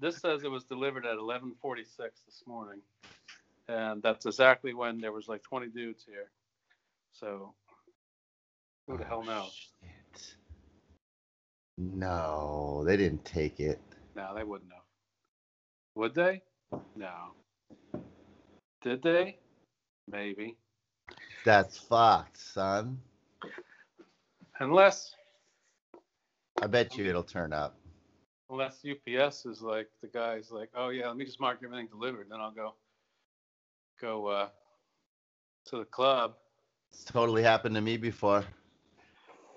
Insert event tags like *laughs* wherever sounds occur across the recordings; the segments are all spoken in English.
this says it was delivered at 11:46 this morning, and that's exactly when there was like 20 dudes here. So who the hell knows? No, they didn't take it. No, they wouldn't have. Would they? No. Did they? Maybe. That's fucked, son. Unless I bet you it'll turn up. Unless UPS is like the guy's like, oh yeah, let me just mark everything delivered, then I'll go go uh, to the club, It's totally happened to me before.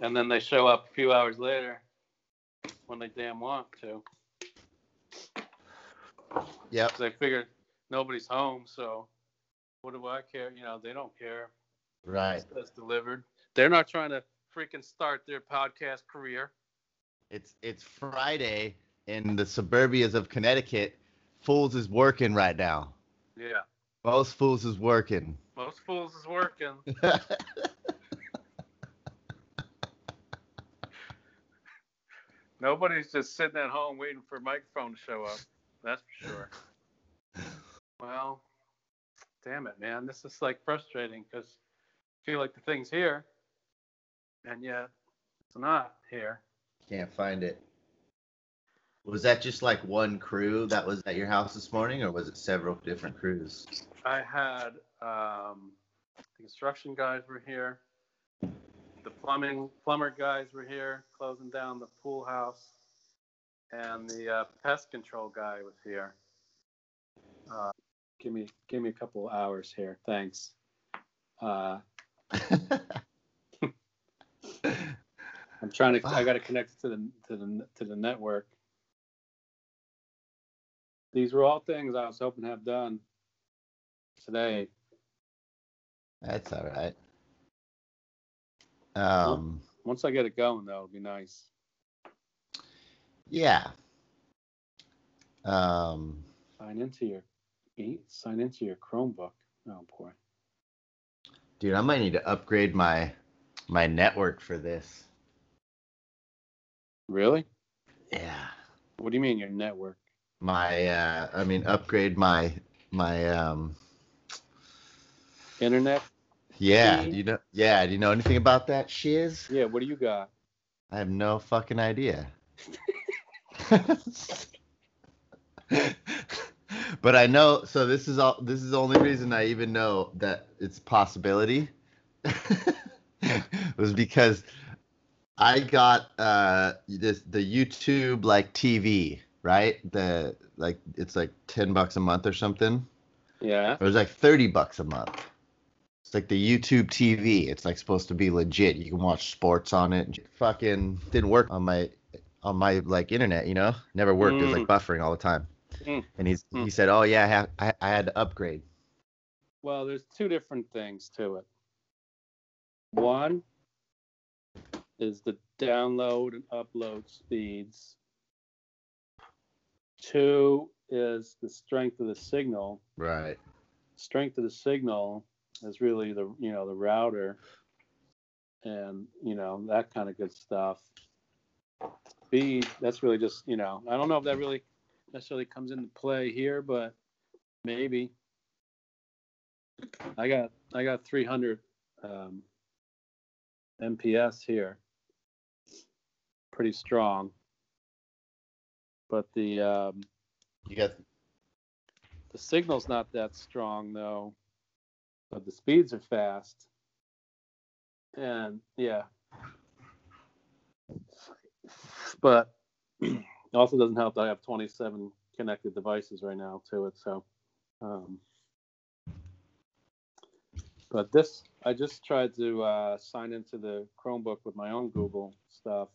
and then they show up a few hours later when they damn want to. Yep. 'Cause they figure nobody's home, so what do I care? You know, they don't care. Right. It's delivered. They're not trying to freaking start their podcast career. It's it's Friday in the suburbias of Connecticut. Fools is working right now. Yeah, Most fools is working. most fools is working. *laughs* Nobody's just sitting at home waiting for a microphone to show up. That's for sure. Well, damn it, man. This is like frustrating because I feel like the thing's here, and yet it's not here. Can't find it. Was that just like one crew that was at your house this morning, or was it several different crews? I had um, the construction guys were here. The plumbing plumber guys were here, closing down the pool house, and the uh, pest control guy was here. Uh, give me give me a couple hours here, thanks. Uh, *laughs* I'm trying to. I got to connect to the to the to the network. These were all things I was hoping to have done today. That's all right. Um, Once I get it going, though, it'll be nice. yeah. Um, Sign into your. Sign into your Chromebook. Oh boy. dude, I might need to upgrade my my network for this. Really? Yeah. What do you mean your network? My uh I mean upgrade my my um Internet? yeah, do you know yeah, do you know anything about that shiz? Yeah. What do you got? I have no fucking idea. *laughs* but I know so this is all this is the only reason I even know that it's a possibility *laughs* was because I got uh this the YouTube like TV, right? The like it's like 10 bucks a month or something. Yeah. It was like 30 bucks a month. It's like the YouTube TV. It's like supposed to be legit. You can watch sports on it. Fucking didn't work on my on my like internet, you know? Never worked. It was like buffering all the time. Mm. And he's Mm. he said, "Oh yeah, I, have, I I had to upgrade." Well, there's two different things to it. One is the download and upload speeds. Two is the strength of the signal. Right. Strength of the signal is really the you know the router and you know that kind of good stuff. Speed, that's really just you know I don't know if that really necessarily comes into play here, but maybe. I got I got 300 um, MPS here, pretty strong. But the um, You got the signal's not that strong though, but the speeds are fast. And yeah, but it *clears throat* also doesn't help that I have 27 connected devices right now to it. So, um, but this, I just tried to uh, sign into the Chromebook with my own Google stuff,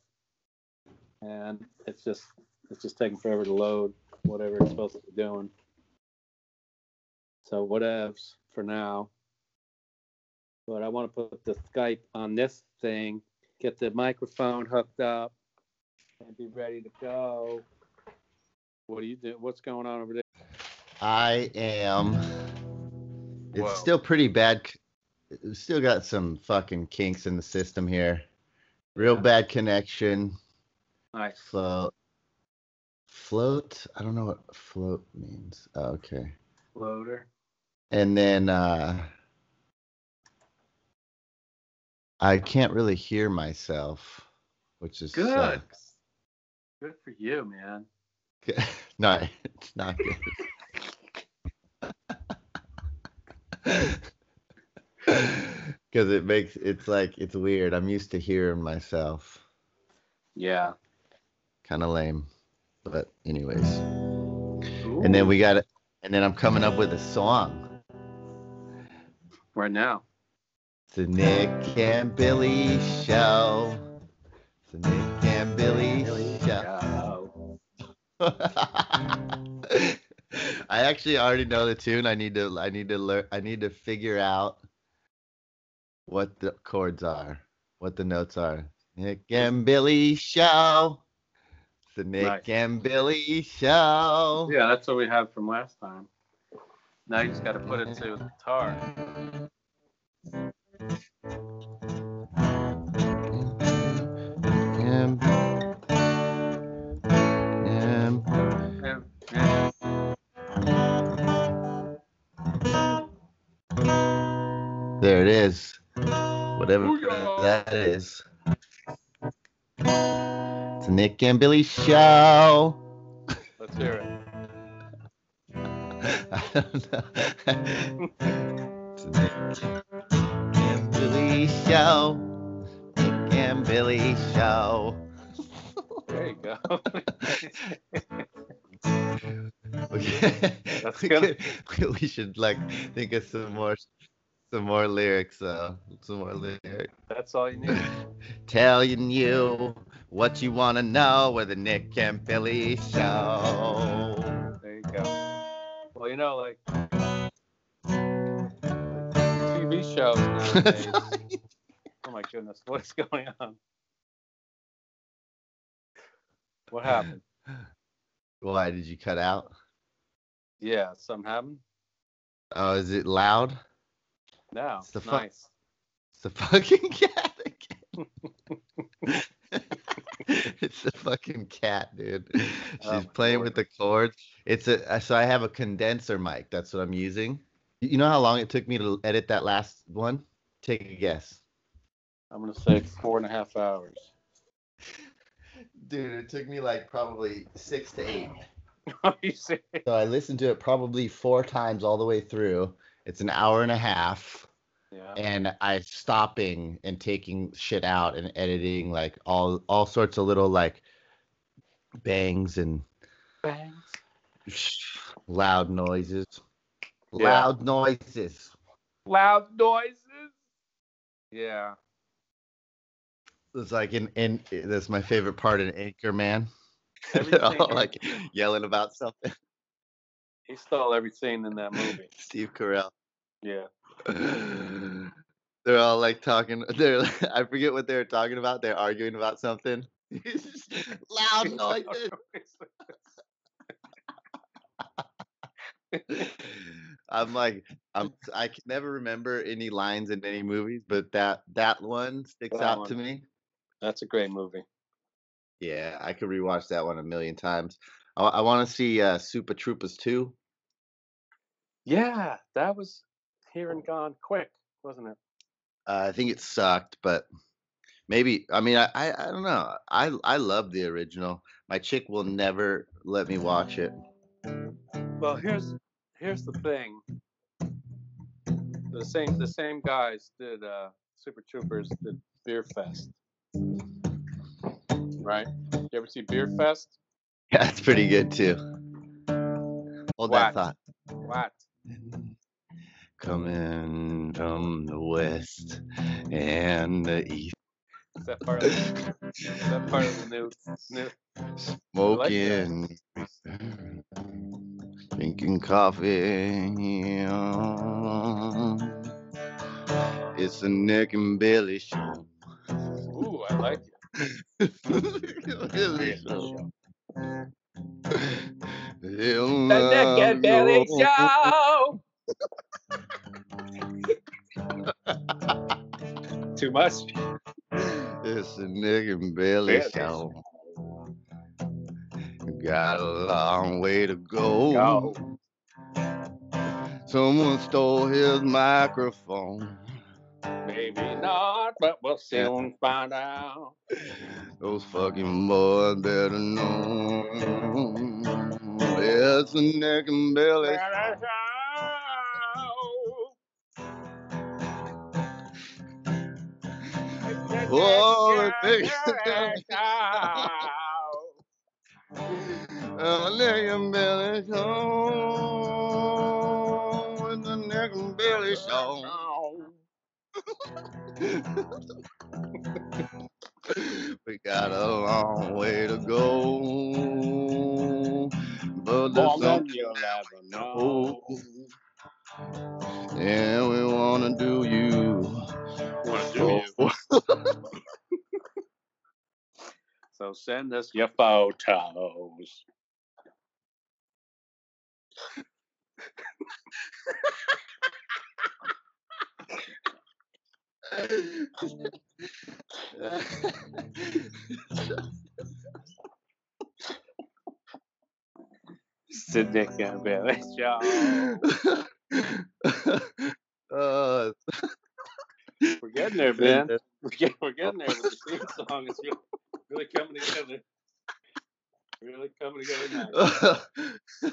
and it's just it's just taking forever to load whatever it's supposed to be doing. So whatevs for now. But I want to put the Skype on this thing, get the microphone hooked up, and be ready to go. What do you do? What's going on over there? I am. It's Whoa. still pretty bad. Still got some fucking kinks in the system here. Real bad connection. Nice. So float. I don't know what float means. Oh, okay. Floater. And then uh I can't really hear myself, which is Good. sucks. Good for you, man. *laughs* no, it's not good. *laughs* *laughs* Because it makes it's like it's weird. I'm used to hearing myself. Yeah. Kind of lame, but anyways. And then we got it. And then I'm coming up with a song. right now. It's the Nick and Billy show. It's the Nick and Billy show. *laughs* I actually already know the tune. I need to I need to learn I need to figure out what the chords are, what the notes are. Nick and Billy show. The Nick Nice. and Billy show. Yeah, that's what we had from last time. Now you just got to put it to the guitar. And, and Yeah, yeah. there it is. Whatever Booyah. that is. Nick and Billy show. Let's hear it. *laughs* I don't know. *laughs* it's Nick and Billy show. Nick and Billy show. There you go. *laughs* Okay. That's we, good. we should like think of some more some more lyrics uh some more lyrics. that's all you need. Telling you what you wanna know with the Nick and Billy show. There you go. Well, you know, like TV shows nowadays. *laughs* oh my goodness, what's going on? What happened? Why did you cut out? Yeah, something happened. Oh, is it loud? No, It's the fu- nice. It's the fucking *laughs* cat again. *laughs* *laughs* it's a fucking cat, dude. Oh She's Oh playing Lord. with the cords. It's a uh, so I have a condenser mic. That's what I'm using. You know how long it took me to edit that last one? Take a guess. I'm gonna say four and a half hours. *laughs* Dude, it took me like probably six to eight. *laughs* Are you serious? So I listened to it probably four times all the way through. It's an hour and a half. Yeah. and I stopping and taking shit out and editing like all all sorts of little like bangs and Bangs. loud noises. Yeah. Loud noises. Loud noises. Yeah. It's like in in that's my favorite part in *laughs* They're all like yelling about something. He stole every scene in that movie. *laughs* Steve Carell. Yeah. *laughs* They're all like talking. *laughs* They're I forget what they were talking about. They're arguing about something. *laughs* *laughs* loud noises. I'm like, I'm I can never remember any lines in any movies, but that that one sticks That out to me. That's a great movie. Yeah, I could rewatch that one a million times. I, I want to see uh, Super Troopers 2. Yeah, that was here and gone quick, wasn't it? Uh, I think it sucked, but maybe. I mean, I, I I don't know. I I love the original. My chick will never let me watch it. Well, here's here's the thing. The same the same guys did uh, Super Troopers did Beer Fest, right? You ever see Beerfest? *laughs* Yeah, it's pretty good too. Hold that thought. What? Coming from the west and the east, Is that part of the, that part of the new new? smoking, drinking coffee. It's a neck and belly show. Ooh, I like it. *laughs* Billy show. The Nick and Billy Show. *laughs* Too much. It's a Nick and Billy Billy show. got a long way to go. Go. Someone stole his microphone. Maybe not, but we'll soon find out. Those fucking boys better know. It's a neck and belly. Oh, big- A neck belly show. It's a neck and belly show. *laughs* We got a long way to go. But there's Woman, something you'll never know. Yeah, we wanna do you. Wanna do you. *laughs* So send us your photos. Sydney and Billy uh, We're getting there, *laughs* man. We're getting, we're oh. getting there with the theme song. It's really, really coming together. Really coming together now. *laughs*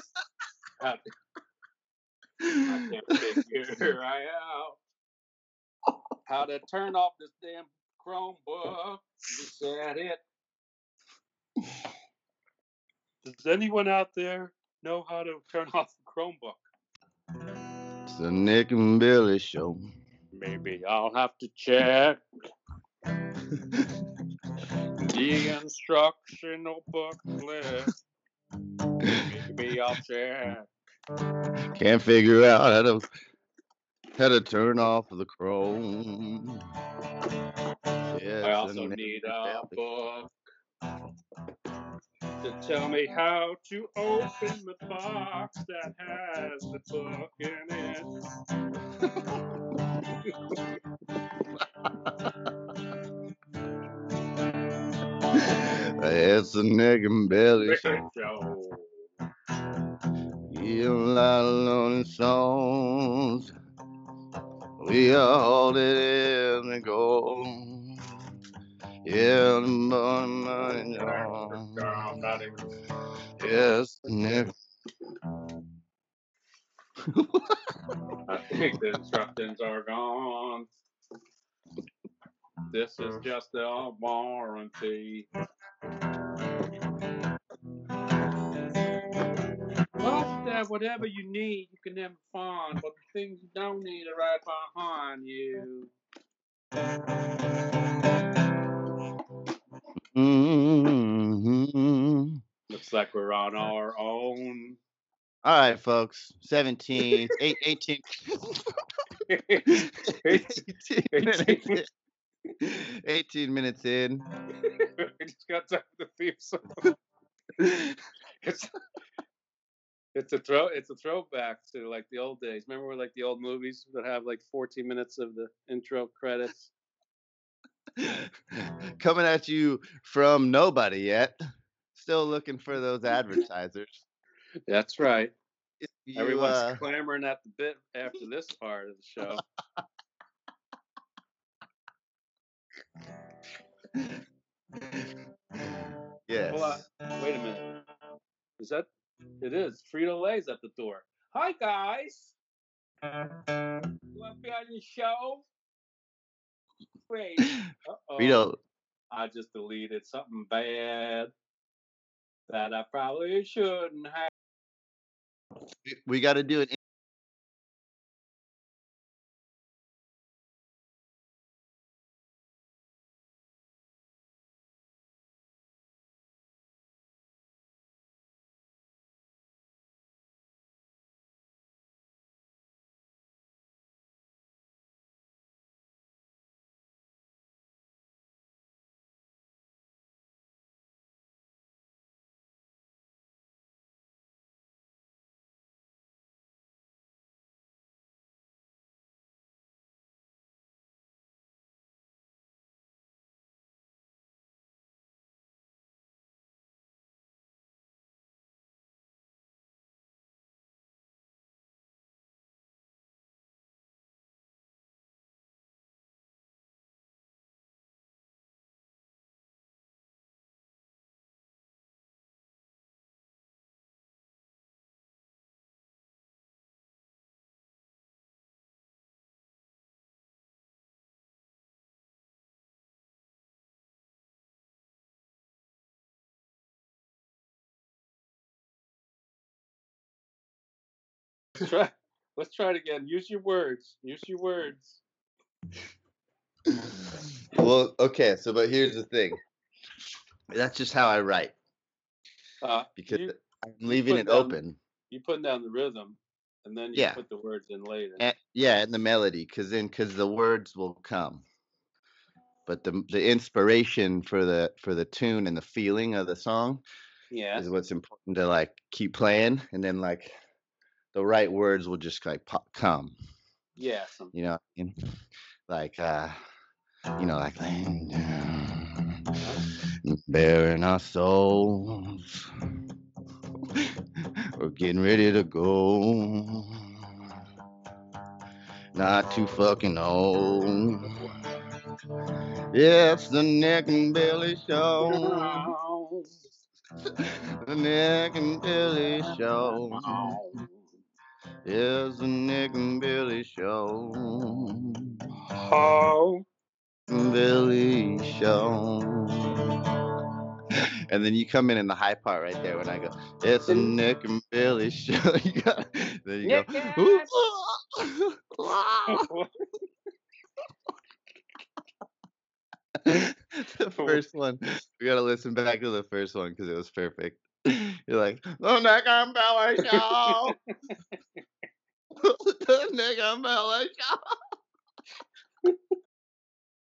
I can't figure right out how to turn off this damn Chromebook. You said it. Does anyone out there know how to turn *laughs* off the Chromebook? it's the Nick and Billy show. Mm. Maybe I'll have to check *laughs* the instructional booklet. Maybe I'll check. Can't figure out how to how to turn off the Chrome. Yes, I also need a book to tell me how to open the box that has the book in it. The Nick and Billy show. Yeah, a lot of lonely songs. We are holding in the gold. Yeah, the morning money I'm on. not even. Yes, Nick. I think the instructions are gone. This is just a warranty. Well, Dad, whatever you need, you can never find, but the things you don't need are right behind you. Hmm Looks like we're on our own. All right, folks. 17, eight, 18, 18, minutes in. 18 minutes in. we just got time to theme song. *laughs* It's it's a throw it's a throwback to like the old days. Remember like the old movies that have like 14 minutes of the intro credits? Coming at you from nobody yet. Still looking for those advertisers. That's right. You, Everyone's uh, clamoring at the bit after this part of the show. yes. Wait a minute. Is that it is. Frito Lay's at the door. Hi guys. You want to be on the show? Wait. *laughs* Uh-oh. I just deleted something bad that I probably shouldn't have. we got to do an Let's *laughs* try. Let's try it again. Use your words. Use your words. well, okay, so but here's the thing. That's just how I write Uh, because you, I'm leaving it down- open. you putting down the rhythm, and then you Yeah. put the words in later. And, yeah, and the melody, because then because the words will come, but the the inspiration for the for the tune and the feeling of the song yeah. is what's important to like keep playing, and then like the right words will just like pop, come. Yeah. You know, I mean? *laughs* like uh, you know, like laying down, bearing our souls. We're getting ready to go. Not too fucking old. Yeah, it's the neck and belly show. *laughs* The neck and belly show. It's a Nick and Billy show. Oh. Billy show. And then you come in in the high part right there when I go, it's a Nick and Billy show. *laughs* You got, then you go, Nick "Ooh, ah." the first one, we gotta listen back to the first one because it was perfect. *laughs* You're like, the and Billy show. the and Billy show.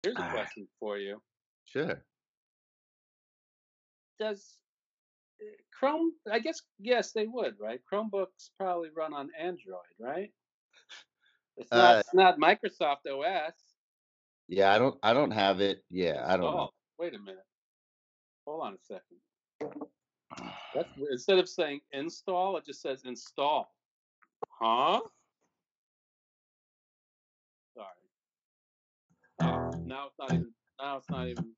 Here's a Ah. question for you. Sure. Does uh, Chrome? I guess yes, they would, right? Chromebooks probably run on Android, right? It's not. Uh, it's not Microsoft OS. Yeah, I don't I don't have it. Yeah, I don't know. Oh, wait a minute. Hold on a second. That's instead of saying install, it just says install. Huh? Sorry. Oh, now it's not even. Now it's not even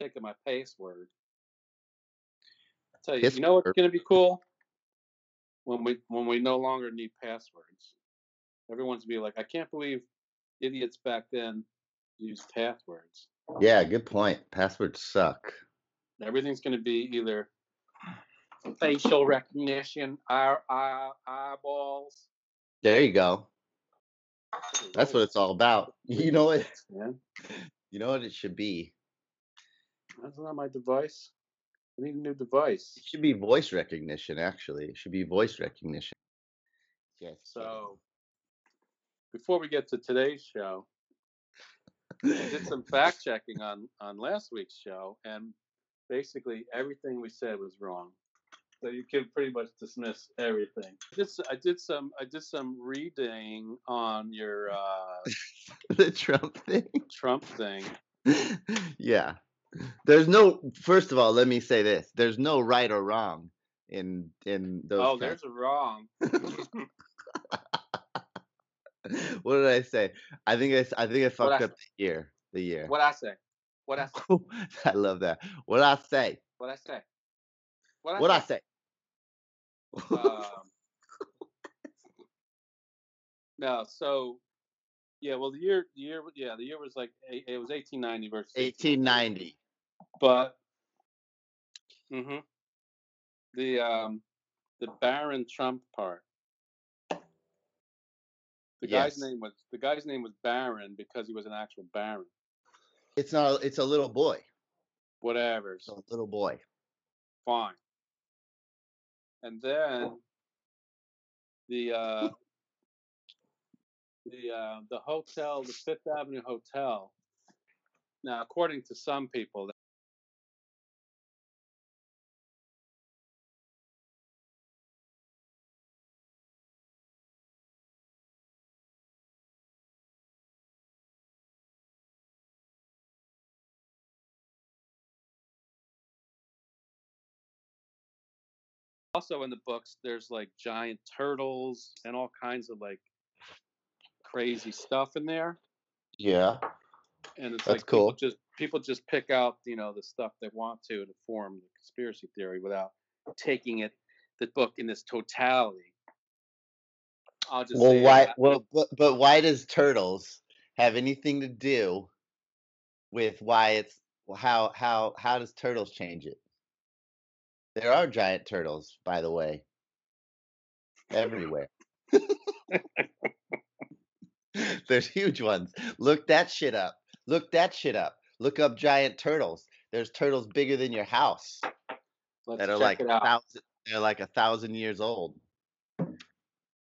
taking my password. I tell you, Yes, you know what's going to be cool when we when we no longer need passwords. Everyone's be like, I can't believe idiots back then used passwords. Yeah, good point. Passwords suck. Everything's going to be either facial recognition, eye, eye, eyeballs. There you go. That's what it's all about. *laughs* You know what? man. You know what it should be? That's not my device. I need a new device. It should be voice recognition. Actually, it should be voice recognition. Yes. So, before we get to today's show, I did some *laughs* fact checking on on last week's show, and basically everything we said was wrong. So you can pretty much dismiss everything. Just, I did, s- I did some I did some reading on your uh, *laughs* the Trump thing. Trump thing. *laughs* yeah. There's no. First of all, let me say this: there's no right or wrong in in those. Oh, kinds- there's a wrong. *laughs* what did I say? I think I, I think I fucked I- up the year. The year. What I say? What I say? I love that. What I say? What I say? What What I say? Um, no, so yeah, well, the year, the year, yeah, the year was like it was 1890 versus 1890. but hmm the um the Baron Trump part. The guy's name was the guy's name was Baron because he was an actual Baron. It's not. It's a little boy. Whatever, It's a little boy. fine. And then the uh the uh the hotel, the Fifth Avenue Hotel. Now, according to some people, also in the books, there's like giant turtles and all kinds of like crazy stuff in there. Yeah. and it's That's like people cool. just people just pick out you know the stuff they want to to form the conspiracy theory without taking it the book in its totality. I'll just Well, say why? that- Well, but but why does turtles have anything to do with why it's well, how how how does turtles change it? There are giant turtles, by the way, everywhere. *laughs* There's huge ones. Look that shit up. Look that shit up. Look up giant turtles. There's turtles bigger than your house Let's that are check like it a out. thousand. They're like a thousand years old.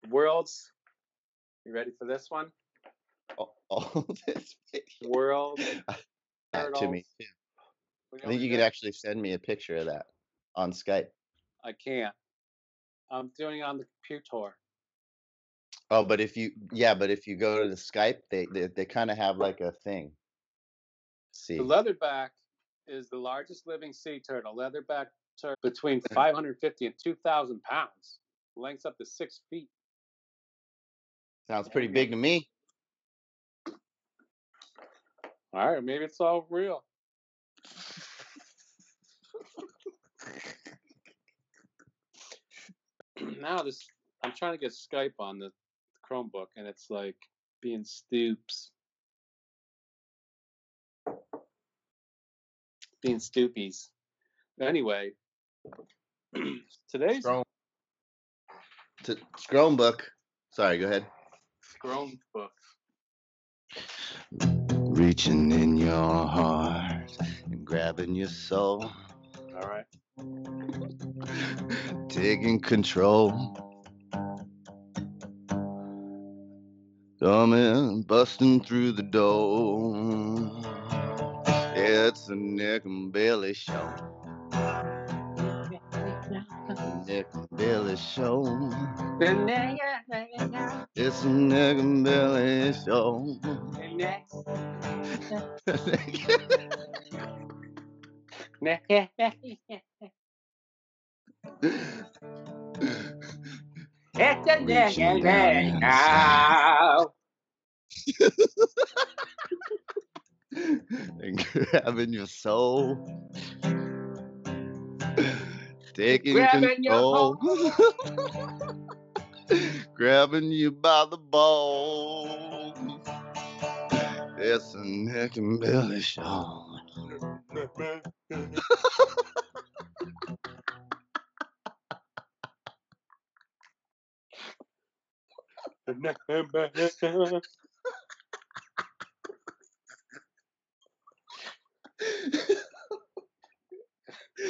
Worlds. You ready for this one? Oh, oh, this. World. That to me. too. I think you could actually send me a picture of that on Skype. I can't. I'm doing it on the computer. Oh, but if you, yeah, but if you go to the Skype, they they, they kind of have like a thing. See, The leatherback is the largest living sea turtle. Leatherback turtle between Mm-hmm. 550 and 2,000 pounds. Lengths up to six feet. sounds pretty big to me. All right, maybe it's all real. *clears throat* now this, I'm trying to get Skype on the Chromebook, and it's like being stoops, being stoopies. Anyway, *clears throat* today's Chrome. To Chromebook. Sorry, go ahead. Chromebook. Reaching in your heart and grabbing your soul, All right. Taking control. Coming, busting through the door. It's a Nick and Billy show. Nick and Billy show. It's a Nick and Billy show. *laughs* *laughs* *laughs* Reaching down and grabbing your soul. Taking Grabbing your control. *laughs* grabbing you by the balls. It's a Nick and Billy show. *laughs*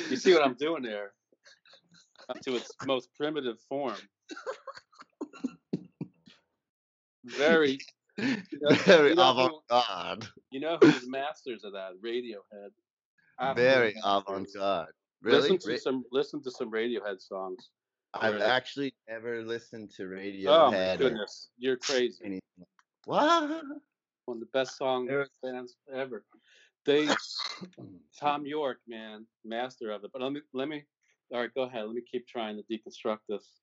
you see what I'm doing there? Up to its most primitive form. Very, Very you know avant-garde. you know who's masters of that? Radiohead. Very ah, masters. avant-garde. Really? Listen to Ra- some listen to some Radiohead songs. I've Really? actually never listened to Oh my goodness, you're crazy. anything. What? One of the best song bands ever. They *coughs* Thom Yorke, man, master of it. But let me let me all right, go ahead. Let me keep trying to deconstruct this.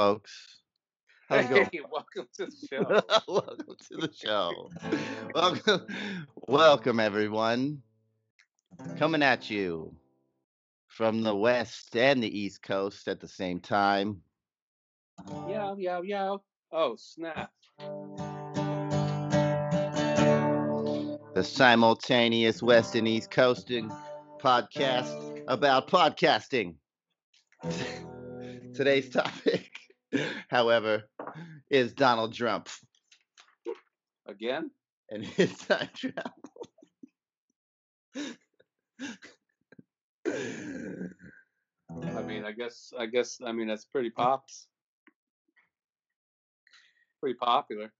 Folks. How's it going? Hey, welcome to the *laughs* show. welcome to the show. *laughs* welcome, welcome everyone. Coming at you from the west and the east coast at the same time. Yo, yo, yo. Oh, snap. The simultaneous west and east coasting podcast about podcasting. *laughs* Today's topic, *laughs* however, is Donald Trump Again? and his time travel. I mean, uh. I guess, I guess, I mean, that's pretty pops. Pretty popular.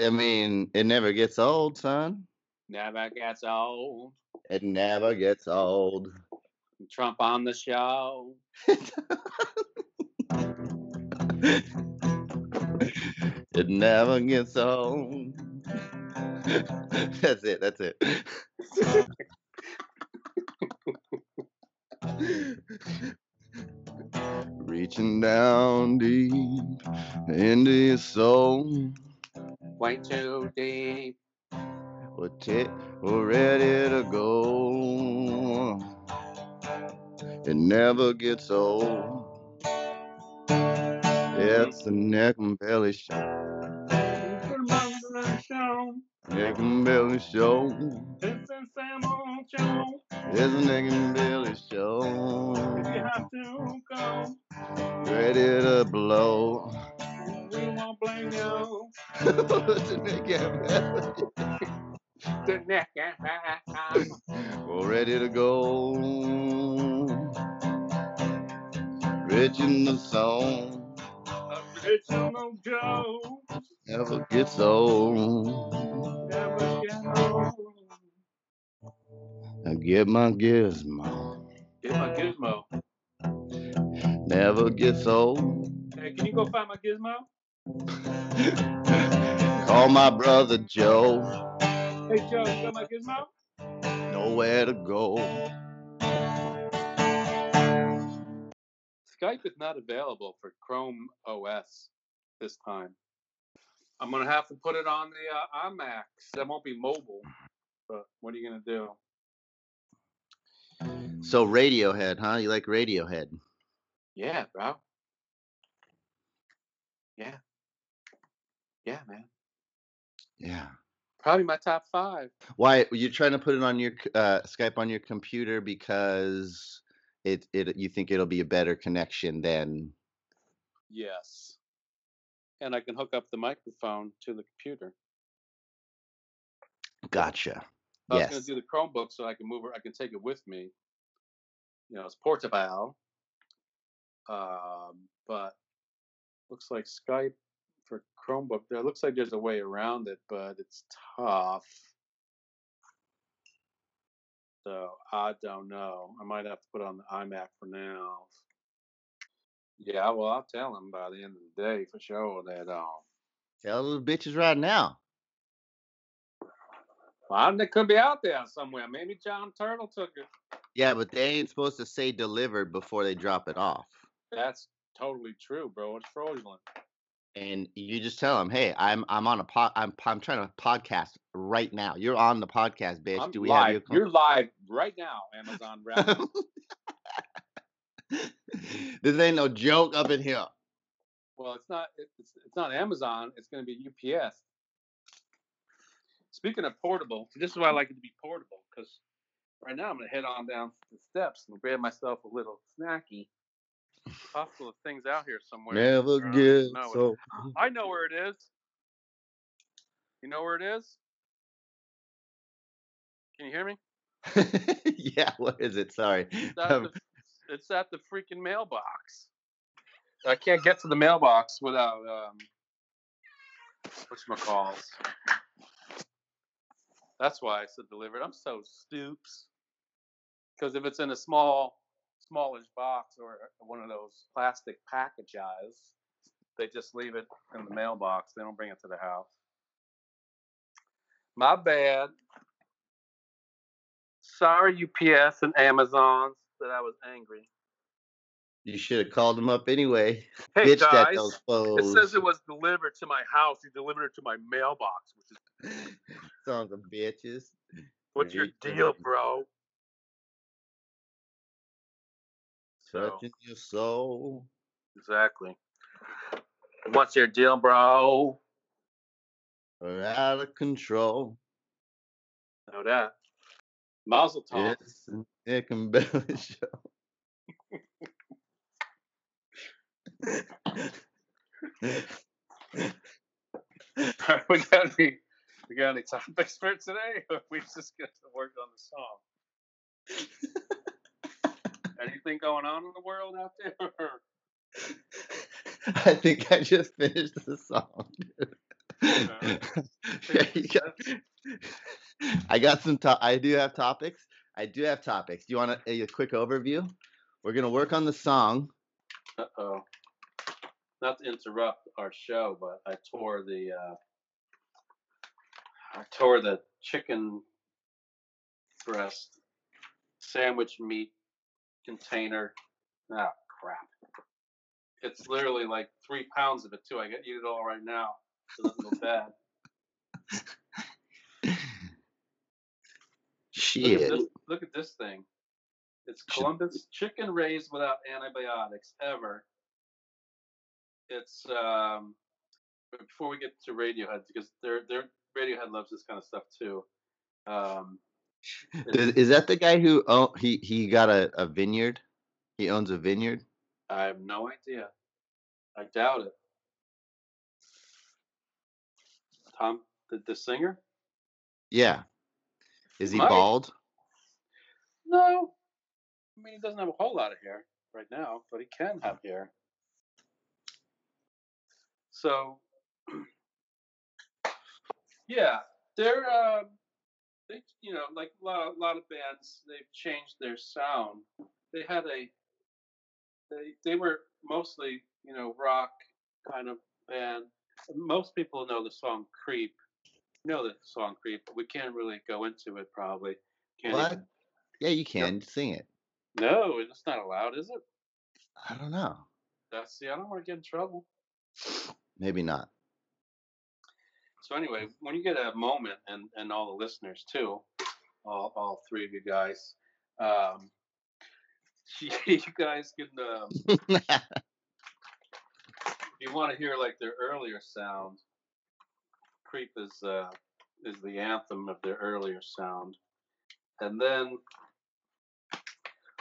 I mean, it never gets old, son. Never gets old. It never gets old. Trump on the show. *laughs* it never gets old. that's it. That's it. Reaching down deep into your soul. Way too deep. We're, t- we're ready to go. It never gets old. It's the neck and belly show. Neck and belly show. It's a Sam show. It's the neck and belly If show. you have to go, Ready to blow. we won't blame you. *laughs* the neck and belly. The neck and We're ready to go. Rich in the get my gizmo. Get my gizmo. Never gets old. Hey, can you go find my gizmo? *laughs* Call my brother Joe. Hey, Joe, you got my gizmo? Nowhere to go. Skype is not available for Chrome OS this time. I'm gonna have to put it on the uh, iMac. That won't be mobile, but what are you gonna do? So Radiohead, huh? You like Radiohead? Yeah, bro. Yeah. Yeah, man. Yeah. Probably my top five. Why you're trying to put it on your uh, Skype on your computer because it it you think it'll be a better connection than Yes. And I can hook up the microphone to the computer. Gotcha. I was gonna do the Chromebook so I can move it. I can take it with me. You know, it's portable. Um, but looks like Skype for Chromebook. There looks like there's a way around it, but it's tough. So I don't know. I might have to put on the iMac for now. Yeah, well, I'll tell him by the end of the day for sure that um, Tell the bitches right now. well, it could be out there somewhere. Maybe John Turtle took it. Yeah, but they ain't supposed to say delivered before they drop it off. That's totally true, bro. It's fraudulent. And you just tell them, "Hey, I'm I'm on a pod. I'm I'm trying to podcast right now. You're on the podcast, bitch. I'm Do we have you?" You're live right now, Amazon Rap. *laughs* this ain't no joke up in here. well, it's not. It's it's not Amazon. It's going to be UPS. Speaking of portable, this is why I like it to be portable because right now I'm going to head on down the steps and grab myself a little snacky. Possible of things out here somewhere. Never I get know so. I know where it is. You know where it is? Can you hear me? *laughs* yeah, what is it? Sorry. It's at, Um, the, it's at the freaking mailbox. I can't get to the mailbox without um, whatchamacalls. That's why I said delivered. I'm so stoops. Because if it's in a small, smallish box or uh, one of those plastic packages, they just leave it in the mailbox. They don't bring it to the house. My bad. Sorry, UPS and Amazons, that I was angry. You should have called him up anyway. Hey Bitched at guys, it says it was delivered to my house. He delivered it to my mailbox, which is *laughs* Sons of bitches. what's your deal, bro? So Touching your soul. exactly. What's your deal, bro? We're out of control. Know that. Mazel tov. Yes, Nick and Bella *laughs* show. *laughs* we got any we got any topics for today? *laughs* Or we just get to work on the song. *laughs* Anything going on in the world out there? I think I just finished the song. Uh, Yeah, got- I got some. To- I do have topics. I do have topics. Do you want a, a quick overview? We're gonna work on the song. Uh oh. Not to interrupt our show, but I tore the uh, I tore the chicken breast sandwich meat container. Ah, crap! It's literally like three pounds of it too. I get eat it all right now. So it doesn't go bad. Look Shit. at, this, look at this thing. It's Columbus chicken raised without antibiotics ever. It's um, but before we get to Radiohead because their their Radiohead loves this kind of stuff too. Um, Is, is that the guy who oh he he got a, a vineyard? He owns a vineyard. I have no idea. I doubt it. Thom, the, the singer? Yeah. Is he Might. bald? No. I mean, he doesn't have a whole lot of hair right now, but he can have hair. So, *clears throat* yeah, they're, uh, they, you know, like a lot, a lot of bands, they've changed their sound. They had a, they, they were mostly, you know, rock kind of band. Most people know the song Creep. Know the song Creep, but we can't really go into it probably. Can't What? even- Yeah, you can sing it. no, it's not allowed, is it? I don't know. That's see, I don't want to get in trouble. Maybe not. So anyway, when you get a moment, and and all the listeners too, all all three of you guys, um, *laughs* you guys can, um, *laughs* you want to hear like their earlier sound, "Creep" is uh, is the anthem of their earlier sound, and then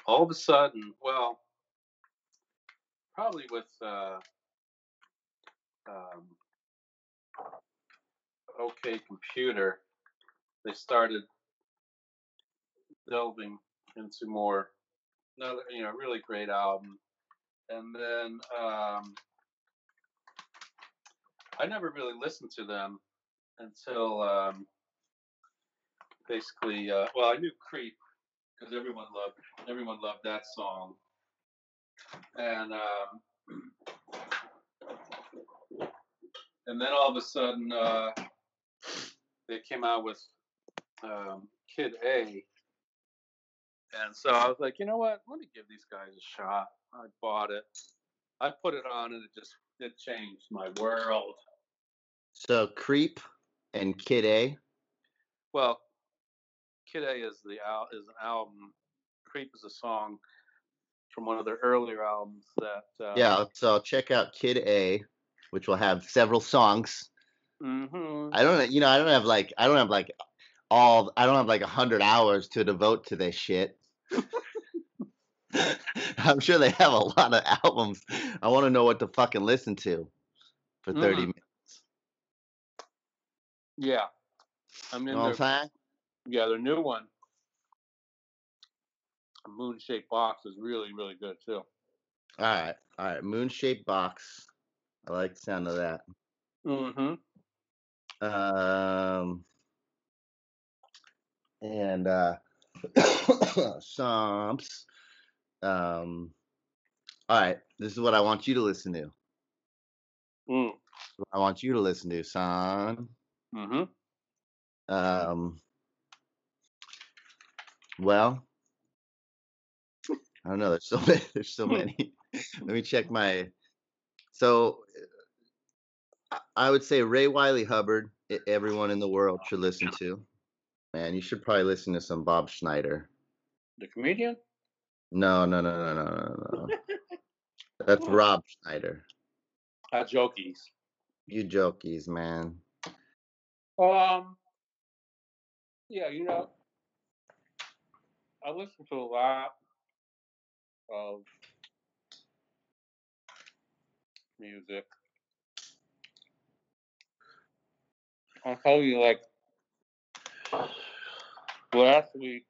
all of a sudden, well, probably with uh, um, OK Computer, they started delving into more, another, you know, really great album. And then um, I never really listened to them until um, basically, uh, well, I knew Creep because everyone loved everyone loved that song, and um, and then all of a sudden uh, they came out with um, Kid A, and so I was like, you know what? Let me give these guys a shot. I bought it. I put it on, and it just it changed my world. so Creep and Kid A. Well, Kid A is the al- is an album. Creep is a song from one of their earlier albums that. Uh, Yeah, so check out Kid A, which will have several songs. hmm I don't, you know, I don't have like, I don't have like all, I don't have like a hundred hours to devote to this shit. *laughs* I'm sure they have a lot of albums. I want to know what to fucking listen to for 30 Mm. minutes. Yeah. I You mean, know what I'm their, saying? yeah, their new one, Moon Shaped Box, is really, really good too. All right, all right. Moon shaped box. I like the sound of that. Mm-hmm. Um, and uh, *coughs* Psalms. Um, all right, this is what I want you to listen to. Mm. I want you to listen to, son. Mm-hmm. Um, well, I don't know. There's so many. *laughs* There's so *laughs* many. Let me check my. So, I- I would say Ray Wylie Hubbard. Everyone in the *laughs* world should listen to. Man, you should probably listen to some Bob Schneider. The comedian? No, no, no, no, no, no, no. *laughs* That's Rob Schneider. Uh, jokies. You jokies, man. Um, yeah, you know, I listen to a lot of music. I'll tell you, like, last week,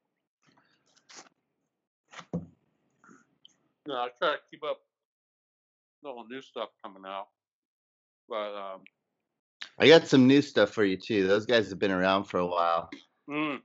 you know, I try to keep up with all new stuff coming out, but, um, I got some new stuff for you too. Those guys have been around for a while. mm,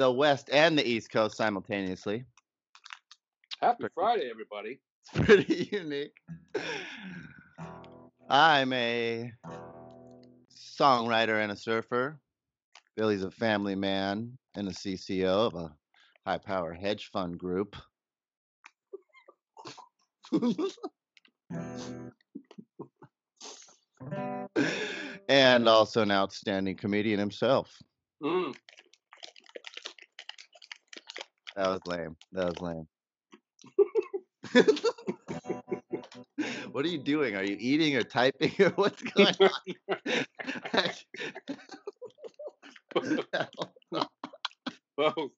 The West and the East Coast simultaneously. happy Friday, everybody. *laughs* It's pretty unique. I'm a songwriter and a surfer. Billy's a family man and a CCO of a high power hedge fund group. *laughs* and also an outstanding comedian himself. Mm. That was lame. That was lame. *laughs* what are you doing? Are you eating or typing or *laughs* what's going on? Both.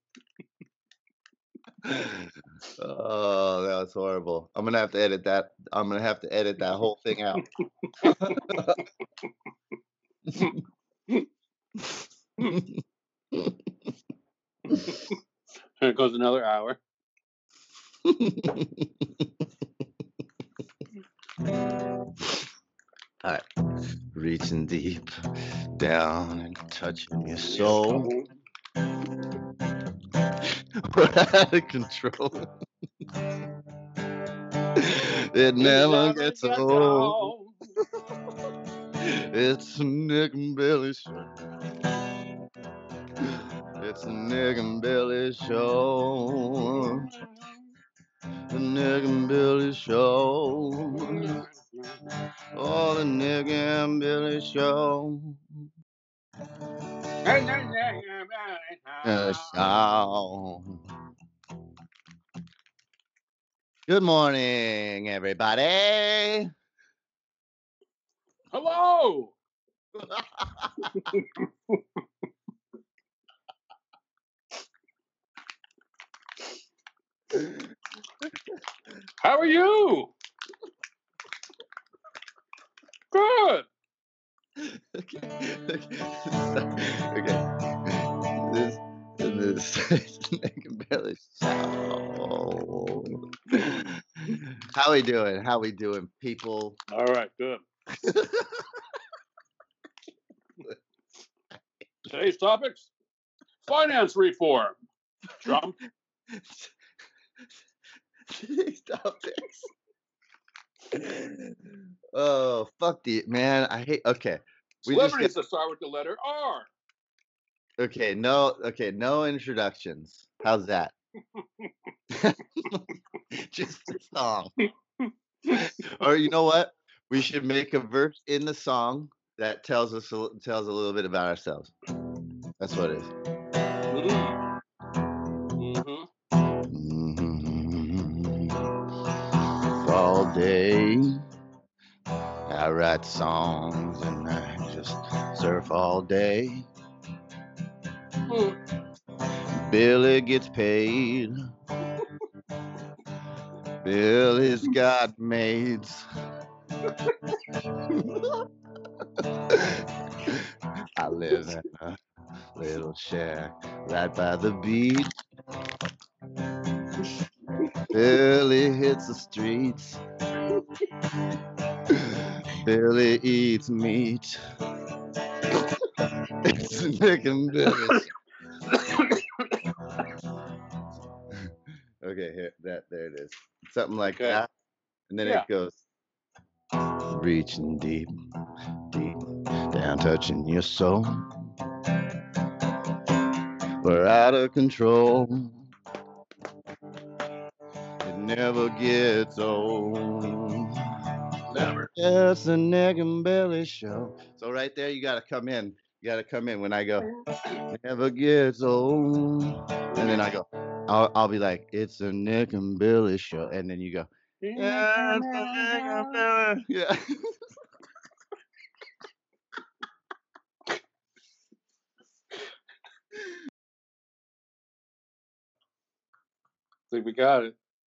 *laughs* oh, that was horrible. I'm gonna have to edit that. I'm gonna have to edit that whole thing out. Here goes another hour. *laughs* All right, reaching deep down and touching your soul. *laughs* We're out of control. *laughs* it never gets old. It's Nick and Billy show. It's a Nick and Billy show. The and Billy show. Oh, the and Billy show. Show. Good morning, everybody. Hello. *laughs* How are you? Good. okay. okay. *laughs* This this and *laughs* Billy show. How we doing? How we doing, people? All right, good. *laughs* Today's topics: finance reform. Trump. Today's *laughs* topics. oh fuck the man! I hate. Okay, we just Celebrities that start with the letter R. okay. No, okay, no introductions. How's that? *laughs* Just a song. or you know what? We should make a verse in the song that tells us tells a little bit about ourselves. That's what it is. Day, I write songs and I just surf all day. Mm. Billy gets paid. Billy's got maids. I live in a little shack right by the beach. Billy hits the streets. Billy eats meat. It's Nick and Billy. okay, here that there it is. Something like Okay. that. And then Yeah. it goes reaching deep, deep down, touching your soul. We're out of control. Never gets old. Never. It's a Nick and Billy show. So right there, you gotta come in. You gotta come in when I go. Never gets old. And then I go. I'll, I'll be like, it's a Nick and Billy show. And then you go, yeah, it's a Nick and Billy. Yeah. think we got it.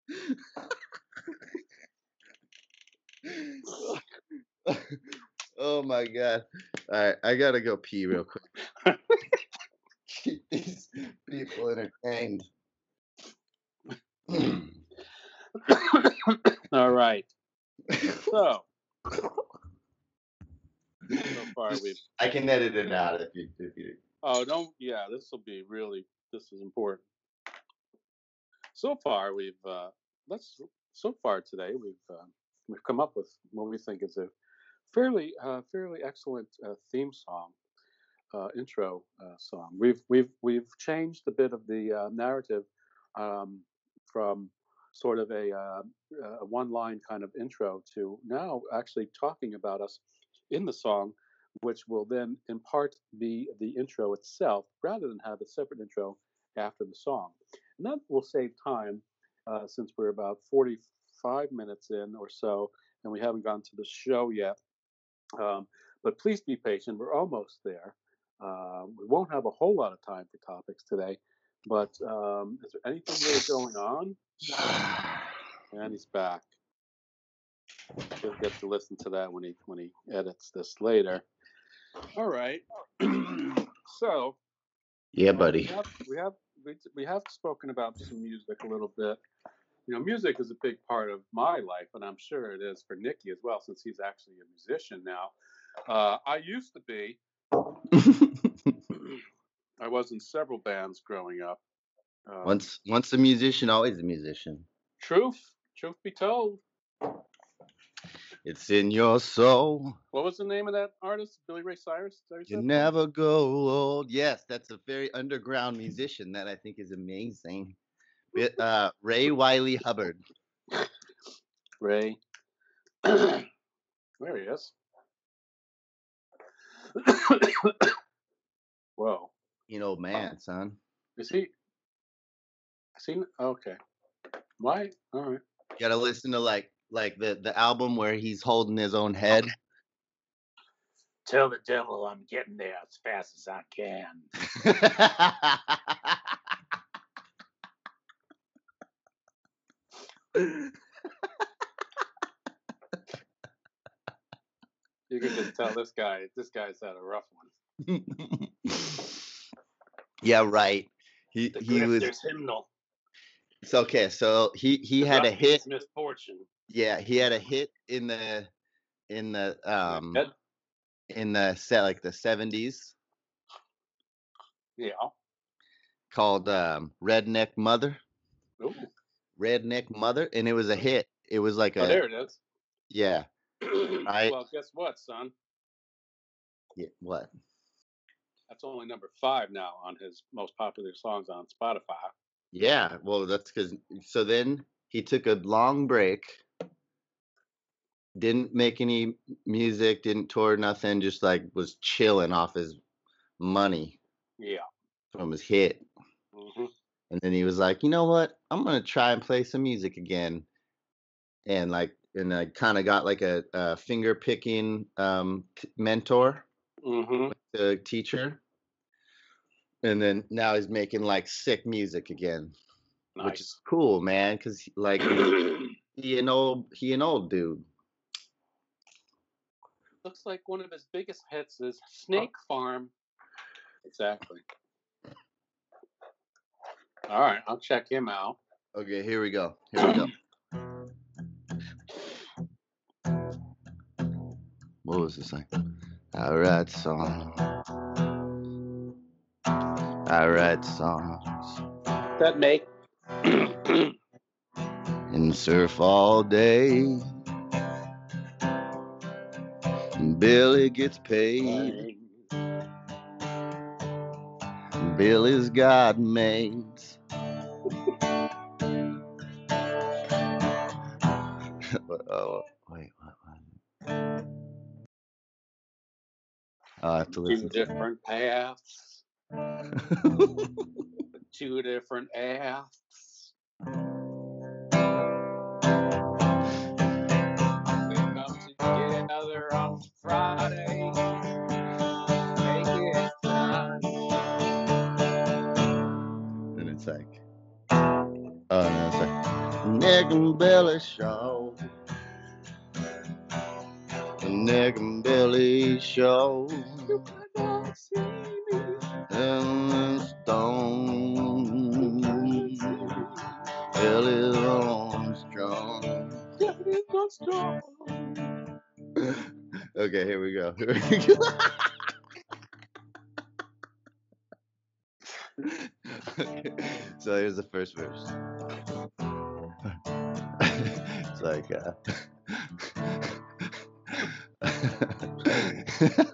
*laughs* oh my god. All right, I gotta go pee real quick. Keep *laughs* these people entertained. *coughs* All right. So, so far we've. I can edit it out if you if you Oh, don't. Yeah, this will be really. This is important. So far, we've. Uh, let's. So far today, we've uh, we've come up with what we think is a fairly uh, fairly excellent uh, theme song, uh, intro uh, song. We've we've we've changed a bit of the narrative um, from sort of a, a one line kind of intro to now actually talking about us in the song, which will then in part be the intro itself rather than have a separate intro after the song. And that will save time uh, since we're about 45 minutes in or so and we haven't gone to the show yet. Um, but please be patient. We're almost there. Uh, we won't have a whole lot of time for topics today. But um, is there anything really going on? *sighs* And he's back. He'll get to listen to that when he when he edits this later. All right. *clears throat* so Yeah, uh, we buddy. have we have we, we have spoken about some music a little bit. You know, music is a big part of my life, and I'm sure it is for Nikki as well, since he's actually a musician now. Uh, I used to be. *laughs* I was in several bands growing up. Um, once once a musician, always a musician. truth, truth be told, It's in your soul. what was the name of that artist? Billy Ray Cyrus. Is that what you You never go old. Yes, that's a very underground musician that I think is amazing. *laughs* Uh, Ray Wylie Hubbard. Ray. *clears throat* there he is. *coughs* Whoa. You know, man, son. Is he? Is he? Okay. Why? All right. You gotta listen to like like the the album where he's holding his own head. Tell the devil I'm getting there as fast as I can. You can just tell this guy. This guy's had a rough one. yeah, right. He The he was hymnal. it's okay. So he he The had a hit. Misfortune. Yeah, he had a hit in the in the um in the set like the seventies Yeah. called um Redneck Mother. Ooh. Redneck Mother, and it was a hit. It was like Oh, a there it is. yeah. *clears throat* I- well, guess what, son? yeah. What? That's only number five now on his most popular songs on Spotify. Yeah, well, that's because so then he took a long break, didn't make any music, didn't tour, nothing, just like was chilling off his money Yeah. from his hit. hmm And then he was like, you know what? I'm gonna try and play some music again. And like, and I kind of got like a, a finger picking um, t- mentor, hmm the teacher. And then now he's making like sick music again, which is cool, man. Cause like *clears throat* he an old he an old dude. Looks like one of his biggest hits is Snake Farm. Exactly. All right, I'll check him out. Okay, here we go. Here we go. What was this like? I write songs. I write songs That make. and surf all day. Billy gets paid. Billy's got mates. *laughs* oh, wait, what? I'll have to Two listen. to different paths, *laughs* two different paths. And it's like, oh no, it's like Nick and Billy show. The Nick and Billy show. Okay, here we go. *laughs* So here's the first verse. it's like uh *laughs* *laughs*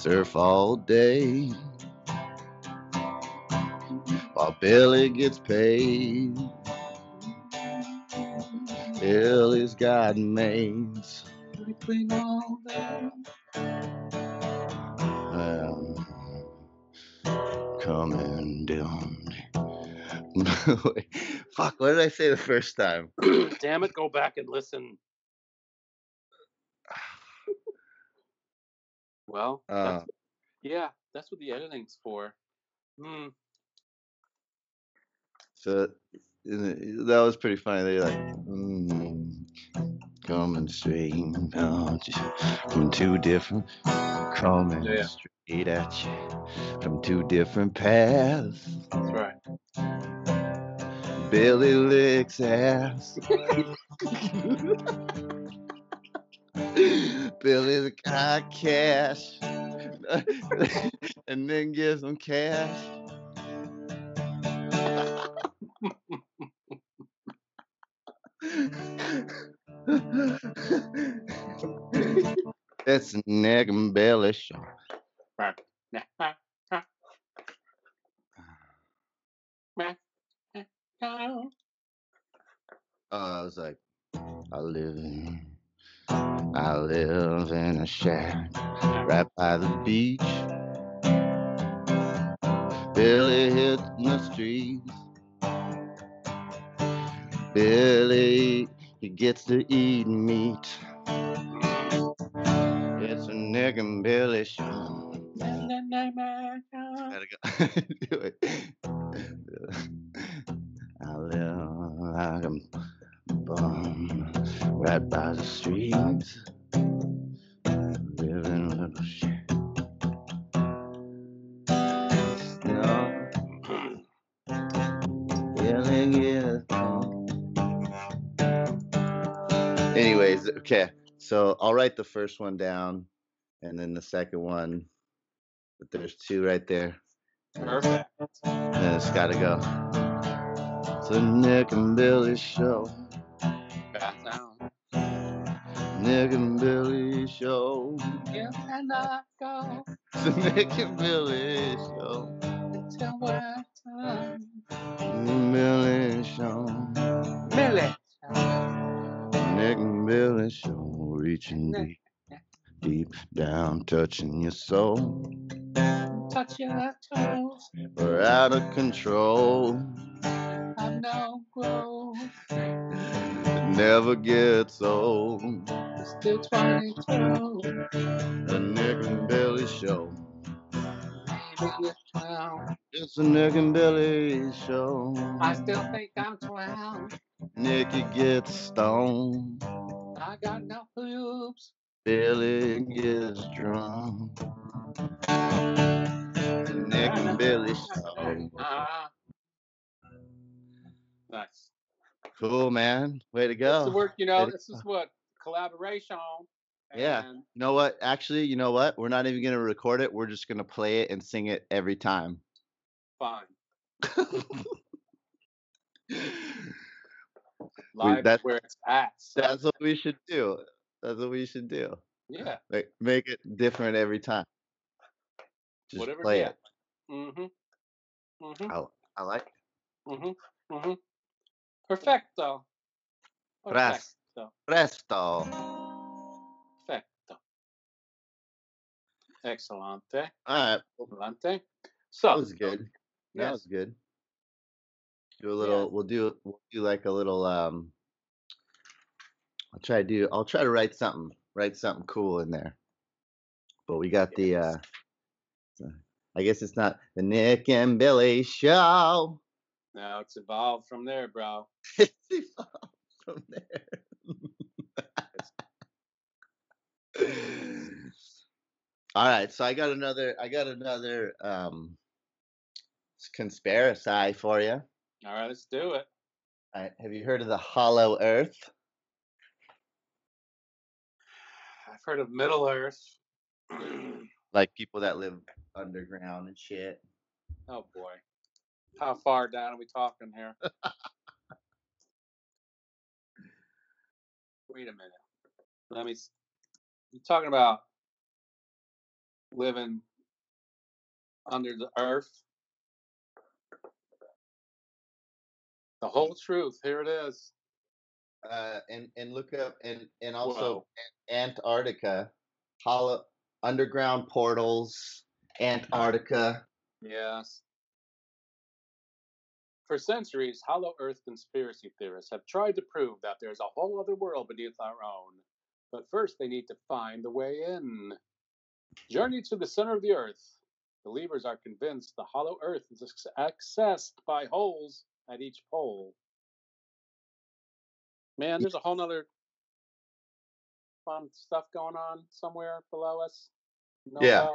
surf all day while Billy gets paid. Billy's got mates. Um, coming down. Wait, Fuck, what did I say the first time? Damn it, go back and listen. Well, Uh, that's, yeah, that's what the editing's for. Hmm. so that was pretty funny. They're like, mm, coming straight out from two different, coming Yeah. straight at you from two different paths. That's right. Billy licks ass. *laughs* *laughs* *laughs* Billy's got cash. *laughs* and then gives some cash. a Nick and Billy show. Right. *laughs* Oh, I was like, I live in, I live in a shack right by the beach. Billy hitting the streets. Billy, he gets to eat meat. It's a and Billy show. Gotta go. *laughs* Do it. I live like a right by the streets. Live in a little shack. No, feeling is gone. Anyways, okay. So I'll write the first one down and then the second one. But there's two right there. Perfect. And it's gotta go. the Nick and Billy Show. Nick and Billy Show. You cannot go It's *laughs* the Nick and Billy Show. until we're done. Billy Show. Millie. Nick and Billy Show. Reaching deep, deep down, touching your soul. Touch your toes. We're out of control. Have no growth. Never gets old. It's still 22. The Nick and Billy Show. Maybe you're 12. It's the Nick and Billy Show. I still think I'm 12. Nicky gets stoned. I got no boobs. Billy gets drunk. The Nick and Billy Show. Ah. Nice. Cool, man. Way to It's the go. work, you know, Way this is what collaboration. Yeah. You know what? Actually, you know what? We're not even going to record it. We're just going to play it and sing it every time. Fine. *laughs* Live that- where it's at. son. That's what we should do. That's what we should do. yeah. Like, make it different every time. Just Whatever. play it. Mm-hmm. Mm-hmm. I, I like it. Mm-hmm. Mm-hmm. Perfecto. Perfecto. Presto. Perfecto. Excellent. All right. Excellente. So That was good. That Yes. was good. Do a little. We'll do. We'll do like a little. Um. I'll try to do. I'll try to write something. Write something cool in there. But we got the. uh I guess it's not the Nick and Billy show. Now it's evolved from there, bro. *laughs* It's evolved from there. *laughs* All right, so I got another. I got another um conspiracy for you. All right, let's do it. All right, have you heard of the Hollow Earth? I've heard of Middle Earth. *clears throat* Like people that live underground and shit. oh boy. How far down are we talking here? Wait a minute. Let me. s- You talking about living under the earth? The whole truth. Here it is. Uh, and and look up and and also Whoa. Antarctica, hollow underground portals, Antarctica. Yes. For centuries, Hollow Earth conspiracy theorists have tried to prove that there's a whole other world beneath our own. But first, they need to find the way in. Journey to the center of the Earth. Believers are convinced the Hollow Earth is accessed by holes at each pole. Man, there's a whole nother fun stuff going on somewhere below us. Know Yeah.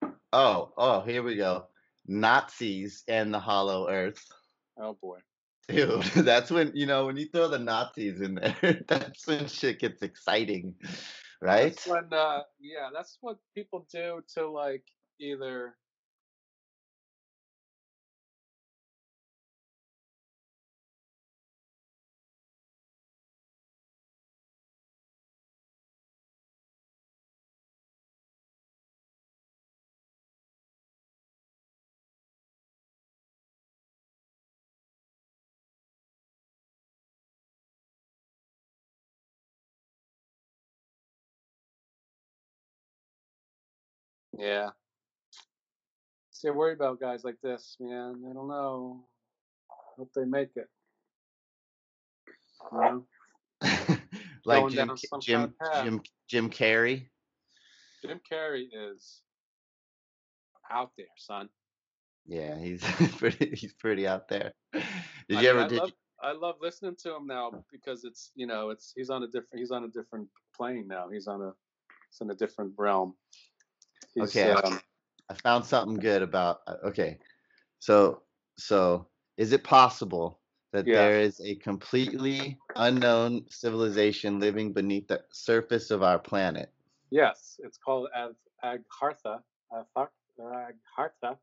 about? Oh, oh, here we go. Nazis and the Hollow Earth. Oh boy. Dude, *laughs* that's when you know when you throw the Nazis in there. *laughs* That's when shit gets exciting, right? That's when, uh, yeah, that's what people do to like either. Yeah. See, I worry about guys like this, man. I don't know. Hope they make it. You know? *laughs* like Jim, down Ca- some Jim, kind of. Jim, Jim Carrey. Jim Carrey is out there, son. Yeah, he's *laughs* pretty. He's pretty out there. Did I you mean, ever? I Did love, I love listening to him now because it's you know it's he's on a different he's on a different plane now. He's on a it's in a different realm. Okay, I- um, I found something good about. uh, Okay, so so is it possible that Yeah. there is a completely unknown civilization living beneath the surface of our planet? yes, it's called Ag- Aghartha. Aghartha. Aghartha.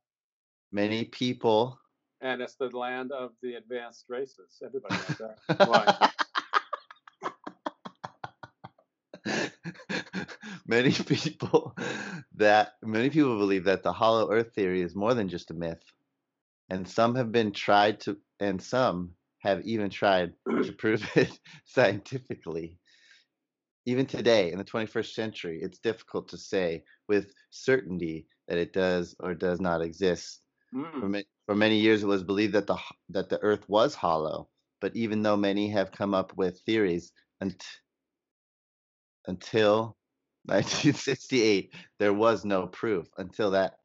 Many people And it's the land of the advanced races. Everybody knows that. *laughs* many *laughs* people that many people believe that the hollow earth theory is more than just a myth. And some have been tried to and some have even tried to *clears throat* prove *laughs* it scientifically. Even today in the 21st century it's difficult to say with certainty that it does or does not exist. For, Mm. ma- for many years it was believed that the that the earth was hollow but even though many have come up with theories unt- until 1968 there was no proof until that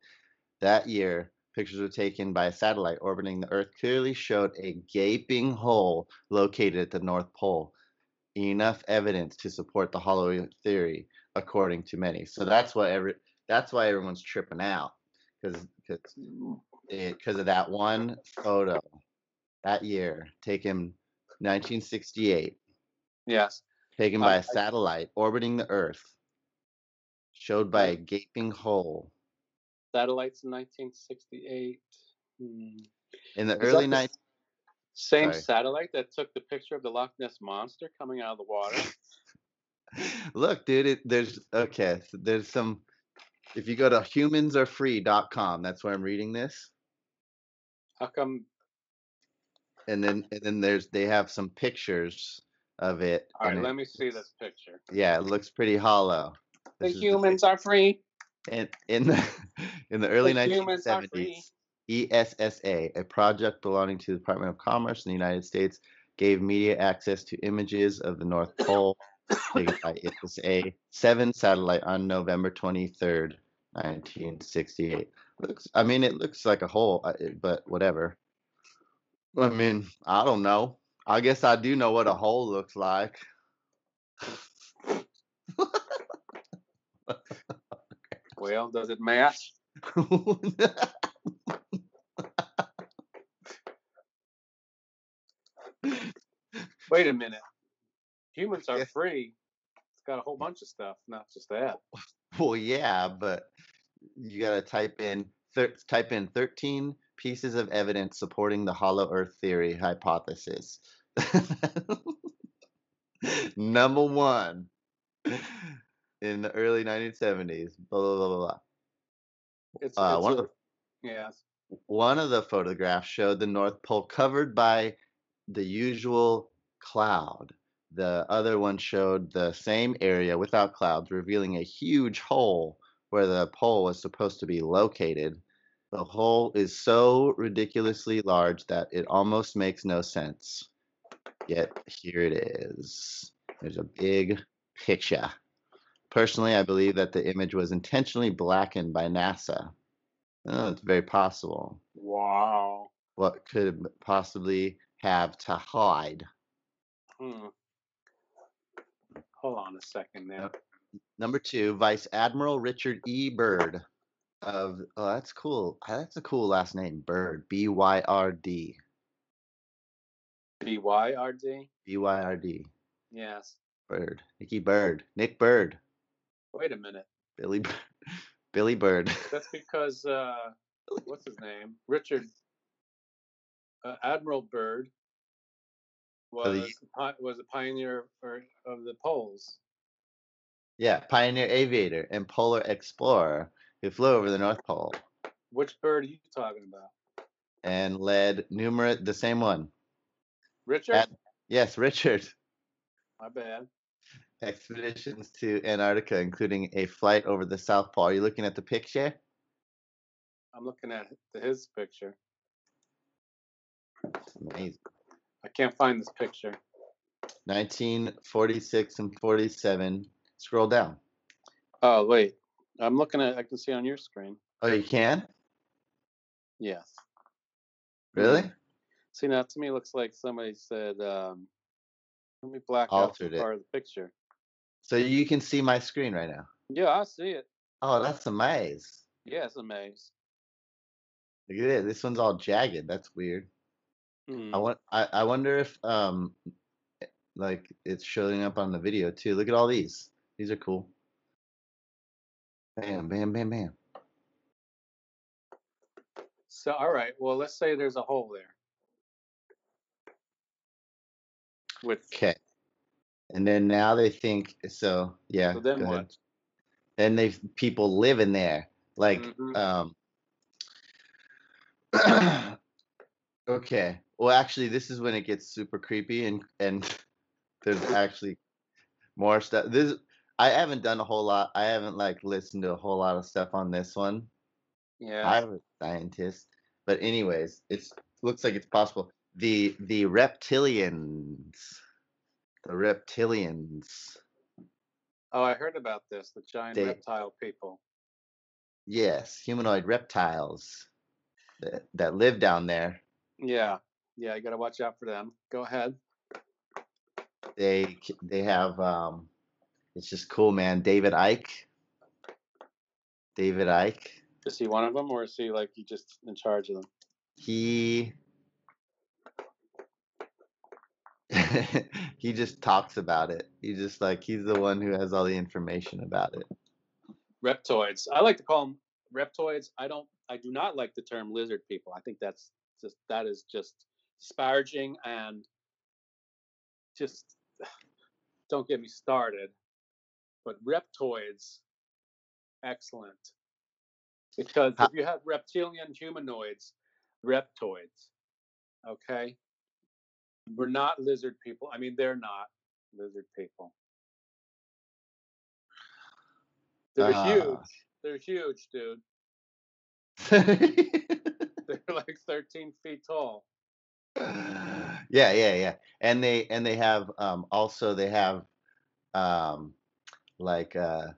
that year pictures were taken by a satellite orbiting the earth clearly showed a gaping hole located at the north pole. Enough evidence to support the hollow earth theory according to many. So that's what every that's why everyone's tripping out because because of that one photo that year taken 1968 Yes. taken Uh, by a satellite orbiting the Earth, showed by a gaping hole Satellites in 1968. Hmm. in the Was early that the night. Same Sorry. satellite that took the picture of the Loch Ness monster coming out of the water. *laughs* Look, dude, it, there's okay. So there's some. If you go to humansarefree.com, that's where I'm reading this, How come? and then and then there's they have some pictures of it. All right, and it- let me see this picture. Yeah, it looks pretty hollow. The This humans are free. in in the *laughs* in the early The humans 1970s, ESSA, a project belonging to the Department of Commerce in the United States, gave media access to images of the North Pole taken by ESSA seven satellite on November 23rd, 1968. Looks, I mean, it looks like a hole, uh, but whatever. I mean, I don't know. I guess I do know what a hole looks like. *laughs* Well, does it match? Wait a minute. Humans are Yeah. free. It's got a whole bunch of stuff, not just that. Well, yeah, but you gotta type in thir- type in 13 pieces of evidence supporting the hollow Earth theory hypothesis. *laughs* Number one, in the early 1970s, blah blah blah blah. blah. It's, Uh, it's one of the yes. one of the photographs showed the North Pole covered by the usual cloud. The other one showed the same area without clouds, revealing a huge hole where the pole was supposed to be located. The hole is so ridiculously large that it almost makes no sense. Yet here it is. There's a big picture. Personally, I believe that the image was intentionally blackened by NASA. Oh, it's very possible. Wow. What could it possibly have to hide? Hmm. Hold on a second. Yep. Number two, Vice Admiral Richard E. Byrd of oh, that's cool. Ah, That's a cool last name, Byrd. B Y R D. B Y R D. B Y R D. Yes. Bird. Nicky Bird. Nick Bird. Wait a minute. Billy *laughs* Billy Bird. *laughs* That's because uh, what's his name? Richard uh, Admiral Byrd Oh, the- was was a pioneer for, of the poles. yeah, pioneer aviator and polar explorer who flew over the North Pole Which bird are you talking about? and led numerous the same one. Richard? Ad- Yes, Richard. My bad. Expeditions to Antarctica, including a flight over the South Pole. Are you looking at the picture? I'm looking at his picture. It's amazing. I can't find this picture. 1946 and 47. Scroll down. Oh wait, I'm looking at. I can see on your screen. Oh, you can? Yes. Really? See now, to me, it looks like somebody said, um, "Let me black Altered out the part of the picture." So you can see my screen right now. Yeah, I see it. Oh, that's a maze. Yeah, it's a maze. Look at it. This one's all jagged. That's weird. Hmm. I want. I, I wonder if um, like it's showing up on the video too. Look at all these. These are cool. Bam, bam, bam, bam. So, all right. Well, let's say there's a hole there. With Okay. And then now they think so. Yeah. so then what? Then they people live in there. Like Mhm. um. *clears throat* okay. Well, actually, this is when it gets super creepy and and *laughs* there's actually more stuff. This I haven't done a whole lot. I haven't like listened to a whole lot of stuff on this one. Yeah. I'm a scientist, but anyways, it's looks like it's possible. The the reptilians, the reptilians. Oh, I heard about this. The giant They- reptile people. Yes, humanoid reptiles that that live down there. Yeah. Yeah. You got to watch out for them. Go ahead. They they have um, it's just cool, man. David Icke. David Icke. Is he one of them, or is he like he just in charge of them? He *laughs* he just talks about it. He just like he's the one who has all the information about it. Reptoids. I like to call them reptoids. I don't. I do not like the term lizard people. I think that's just that is just disparaging and just *sighs* don't get me started. But reptoids, excellent. Because if you have reptilian humanoids, reptoids, okay, we're not lizard people. I mean, they're not lizard people. They're Ah. huge. They're huge, dude. *laughs* They're like 13 feet tall. yeah, yeah, yeah. And they and they have um also they have um like uh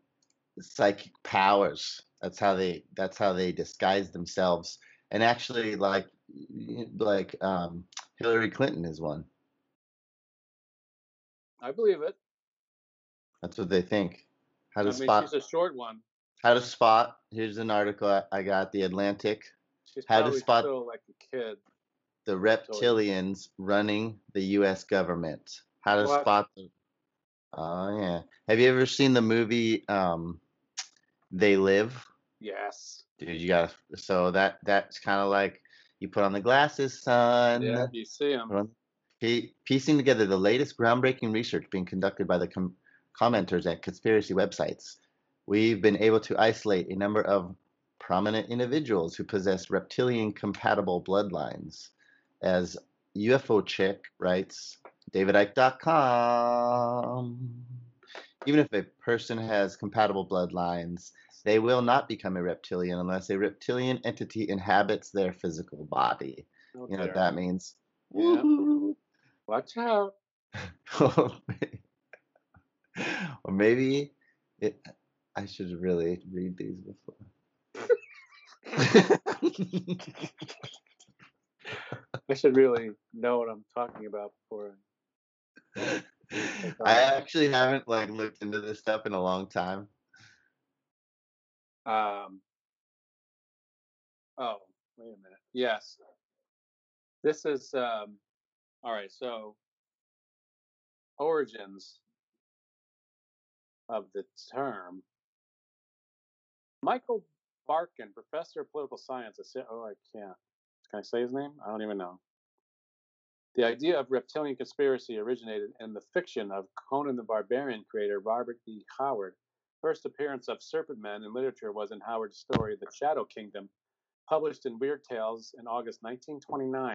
psychic powers. That's how they that's how they disguise themselves. And actually like like um Hillary Clinton is one. I believe it. That's what they think. How I to mean, spot she's a short one. how to spot here's an article I, I got the Atlantic. She's How to spot- still like a kid. The reptilians running the US government. How to spot the Oh yeah. Have you ever seen the movie um They Live? Yes. Dude, you gotta so that that's kinda like you put on the glasses, son. Yeah, you see him. Put on- Pie- Piecing together the latest groundbreaking research being conducted by the com- commenters at conspiracy websites, we've been able to isolate a number of prominent individuals who possess reptilian compatible bloodlines. As UFO Chick writes, DavidIcke.com. Even if a person has compatible bloodlines, they will not become a reptilian unless a reptilian entity inhabits their physical body. Oh, You know what that means? Yeah. Watch out. *laughs* or maybe it, I should really read these before. I should really know what I'm talking about before. I *laughs* actually haven't like looked into this stuff in a long time. Um, oh, wait a minute. Yes. This is, um, all right, so origins of the term. Michael Barkun, professor of political science. I said, oh, I can't. Can I say his name? I don't even know. The idea of reptilian conspiracy originated in the fiction of Conan the Barbarian creator Robert E. Howard. First appearance of serpent men in literature was in Howard's story The Shadow Kingdom, published in Weird Tales in August 1929.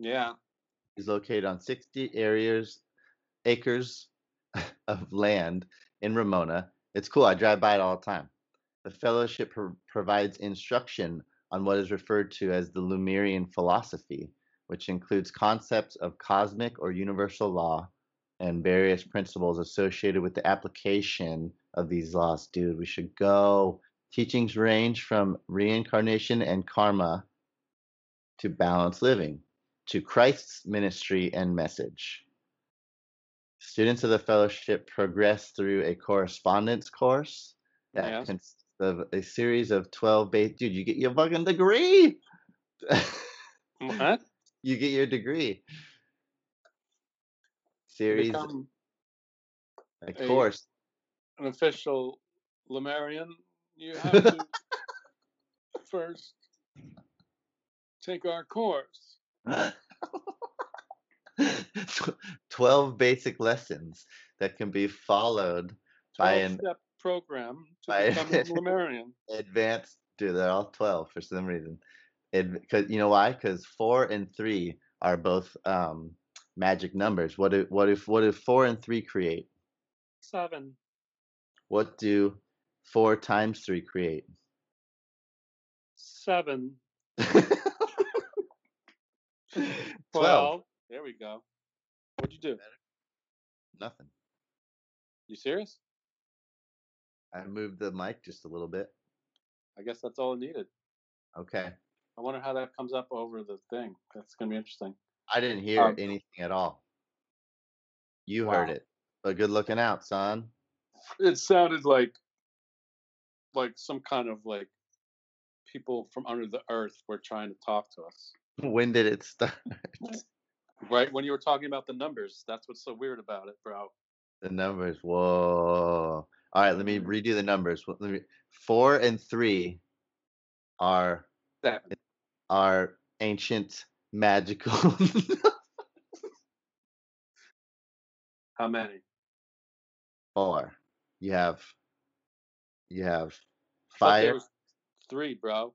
Yeah. is located on 60 areas, acres *laughs* of land in Ramona. It's cool. I drive by it all the time. The fellowship pro- provides instruction on what is referred to as the Lemurian philosophy, which includes concepts of cosmic or universal law and various principles associated with the application of these laws. Dude, we should go. Teachings range from reincarnation and karma to balanced living to Christ's ministry and message. Students of the fellowship progress through a correspondence course that Yes. consists of a series of 12 base. Dude, you get your fucking degree. What? *laughs* you get your degree. Series, become a a- course. an official Lemurian, you have *laughs* to first take our course. 12 basic lessons that can be followed by 12 an step program to by- become a *laughs* advanced dude they're all 12 for some reason. Because you know why? Because four and three are both um magic numbers. What if what if what if four and three create? Seven. what do four times three create? Seven. *laughs* *laughs* 12 There we go. What'd you do? nothing You serious? i moved the mic just a little bit I guess that's all it needed. okay I wonder how that comes up over the thing. That's gonna be interesting. i didn't hear Um, anything at all you heard Wow. it but good looking out son *laughs* It sounded like like some kind of like people from under the earth were trying to talk to us. When did it start *laughs* Right when you were talking about the numbers, that's what's so weird about it, bro. The numbers. Whoa. All right, let me mm-hmm. redo the numbers. Let me, four and three are Seven. are ancient magical. *laughs* How many? four. You have you have fire, three, bro.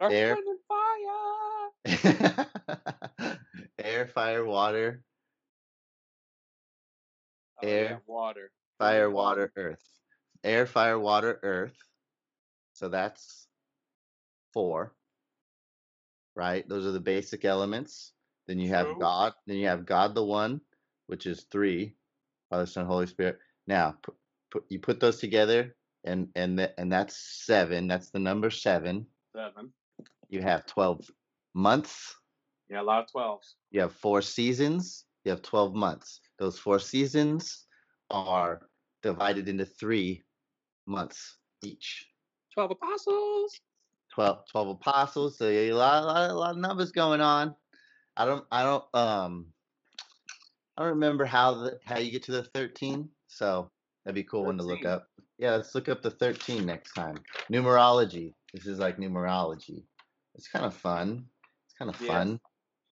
air, fire. *laughs* air, fire, water, Oh, yeah, Air, water. fire, water, earth. Air, fire, water, earth. So that's four. Right? Those are the basic elements. Then you have True. God. Then you have God the One, which is three. Father, Son, Holy Spirit. Now, put, put, you put those together, and and th- and that's seven. That's the number seven. Seven. You have twelve months. Yeah, a lot of twelves. You have four seasons. You have 12 months. Those four seasons are divided into three months each. Twelve apostles. 12, 12 apostles. So a lot, a lot, a lot of numbers going on. I don't, I don't, um, I don't remember how the how you get to the 13. So that'd be a cool one to look up. Yeah, let's look up the 13 next time. Numerology. This is like numerology. It's kind of fun. Kind of Yeah. fun.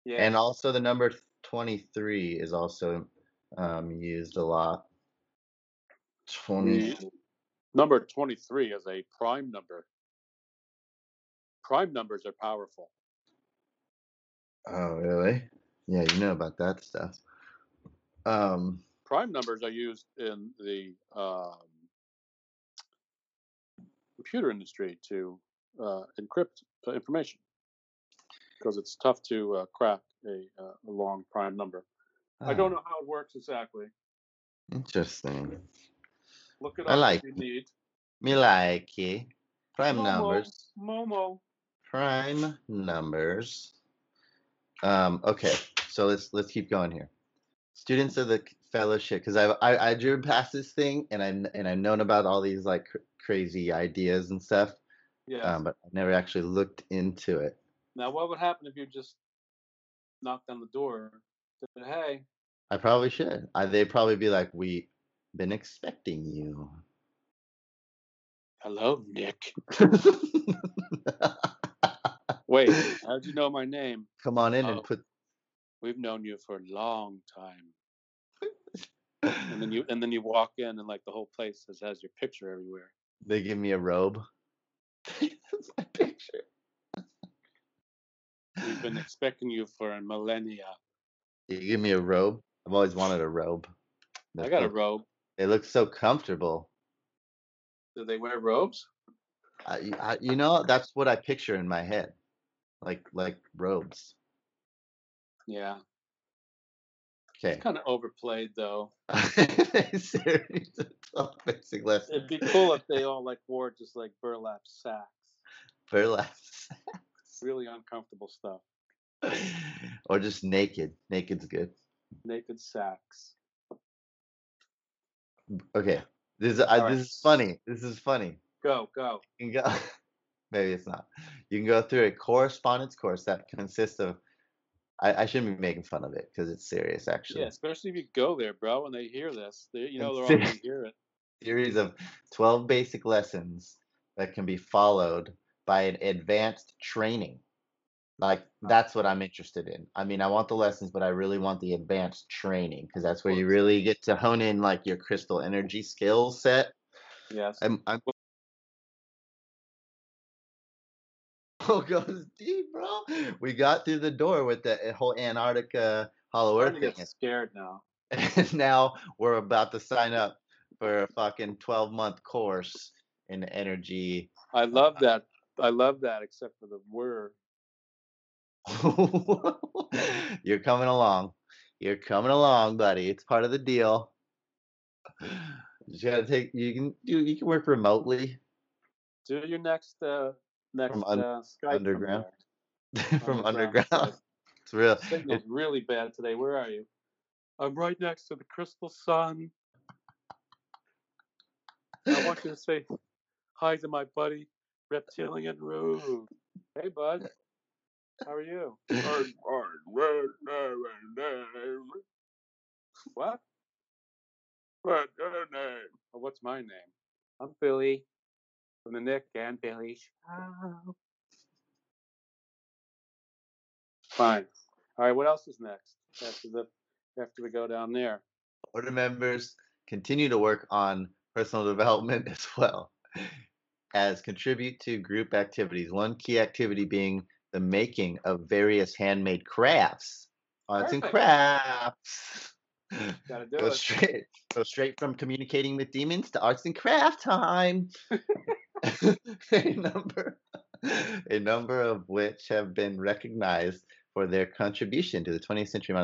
Yeah. And also the number 23 is also um, used a lot. 20. Number 23 is a prime number. Prime numbers are powerful. Oh, really? Yeah, you know about that stuff. Um, Prime numbers are used in the um, computer industry to uh, encrypt uh, information because it's tough to uh, crack a, uh, a long prime number. I oh, don't know how it works exactly. Interesting. Look it I like if you need. Me like it. Prime Momo, numbers. Momo. Prime numbers. Um, okay, so let's let's keep going here. Students of the fellowship, because I, I I drew past this thing and I and I've known about all these like cr- crazy ideas and stuff, Yes. um, but I never actually looked into it. Now, what would happen if you just knocked on the door? Said, hey, I probably should. I, they'd probably be like, "We've been expecting you." hello, Nick. *laughs* Wait, how'd you know my name? Come on in Oh. and put. We've known you for a long time. And then you *laughs* and then you walk in and like the whole place has, has your picture everywhere. They give me a robe. *laughs* That's my picture. We've been expecting you for a millennia. You give me a robe. I've always wanted a robe. I got a robe. They look so comfortable. Do they wear robes? I, I, you know, that's what I picture in my head, like like robes. Yeah. Okay. Kind of overplayed though. *laughs* Series of 12 basic lessons. It'd be cool if they all like wore just like burlap sacks. Burlap. *laughs* Really uncomfortable stuff. *laughs* or just naked. Naked's good. Naked sacks. Okay. This is I, right. this is funny. This is funny. Go, go. You can go. *laughs* Maybe it's not. You can go through a correspondence course that consists of. I, I shouldn't be making fun of it because it's serious, actually. Yeah, especially if you go there, bro, and they hear this. They, you know, they're all gonna hear it. *laughs* series of 12 basic lessons that can be followed by an advanced training. Like that's what I'm interested in. I mean, I want the lessons, but I really want the advanced training because that's where you really get to hone in like your crystal energy skill set. Yes. I'm, I'm Oh, goes deep, bro. We got through the door with the uh, whole Antarctica Hollow Earth thing, get scared now. and *laughs* now we're about to sign up for a fucking 12 month course in energy. I love that. I love that, except for the word. *laughs* You're coming along. You're coming along, buddy. It's part of the deal. You gotta take. You can do. You can work remotely Do your next uh next From un- uh, Skype underground. from from Underground *laughs* underground. *laughs* It's real. Signal's really bad today. Where are you? I'm right next to the crystal sun. I want you to say hi to my buddy Reptilian Rude. Hey, bud. How are you? *laughs* What? What's your name? Oh, what's my name? I'm Billy from the Nick and Billy Show. Fine. All right. What else is next after the after we go down there? Order members continue to work on personal development *laughs* as well as contribute to group activities. One key activity being the making of various handmade crafts. Oh, arts and crafts. Gotta *laughs* do Go it. straight, go straight from communicating with demons to arts and craft time. *laughs* a number, a number of which have been recognized for their contribution to the 20th century.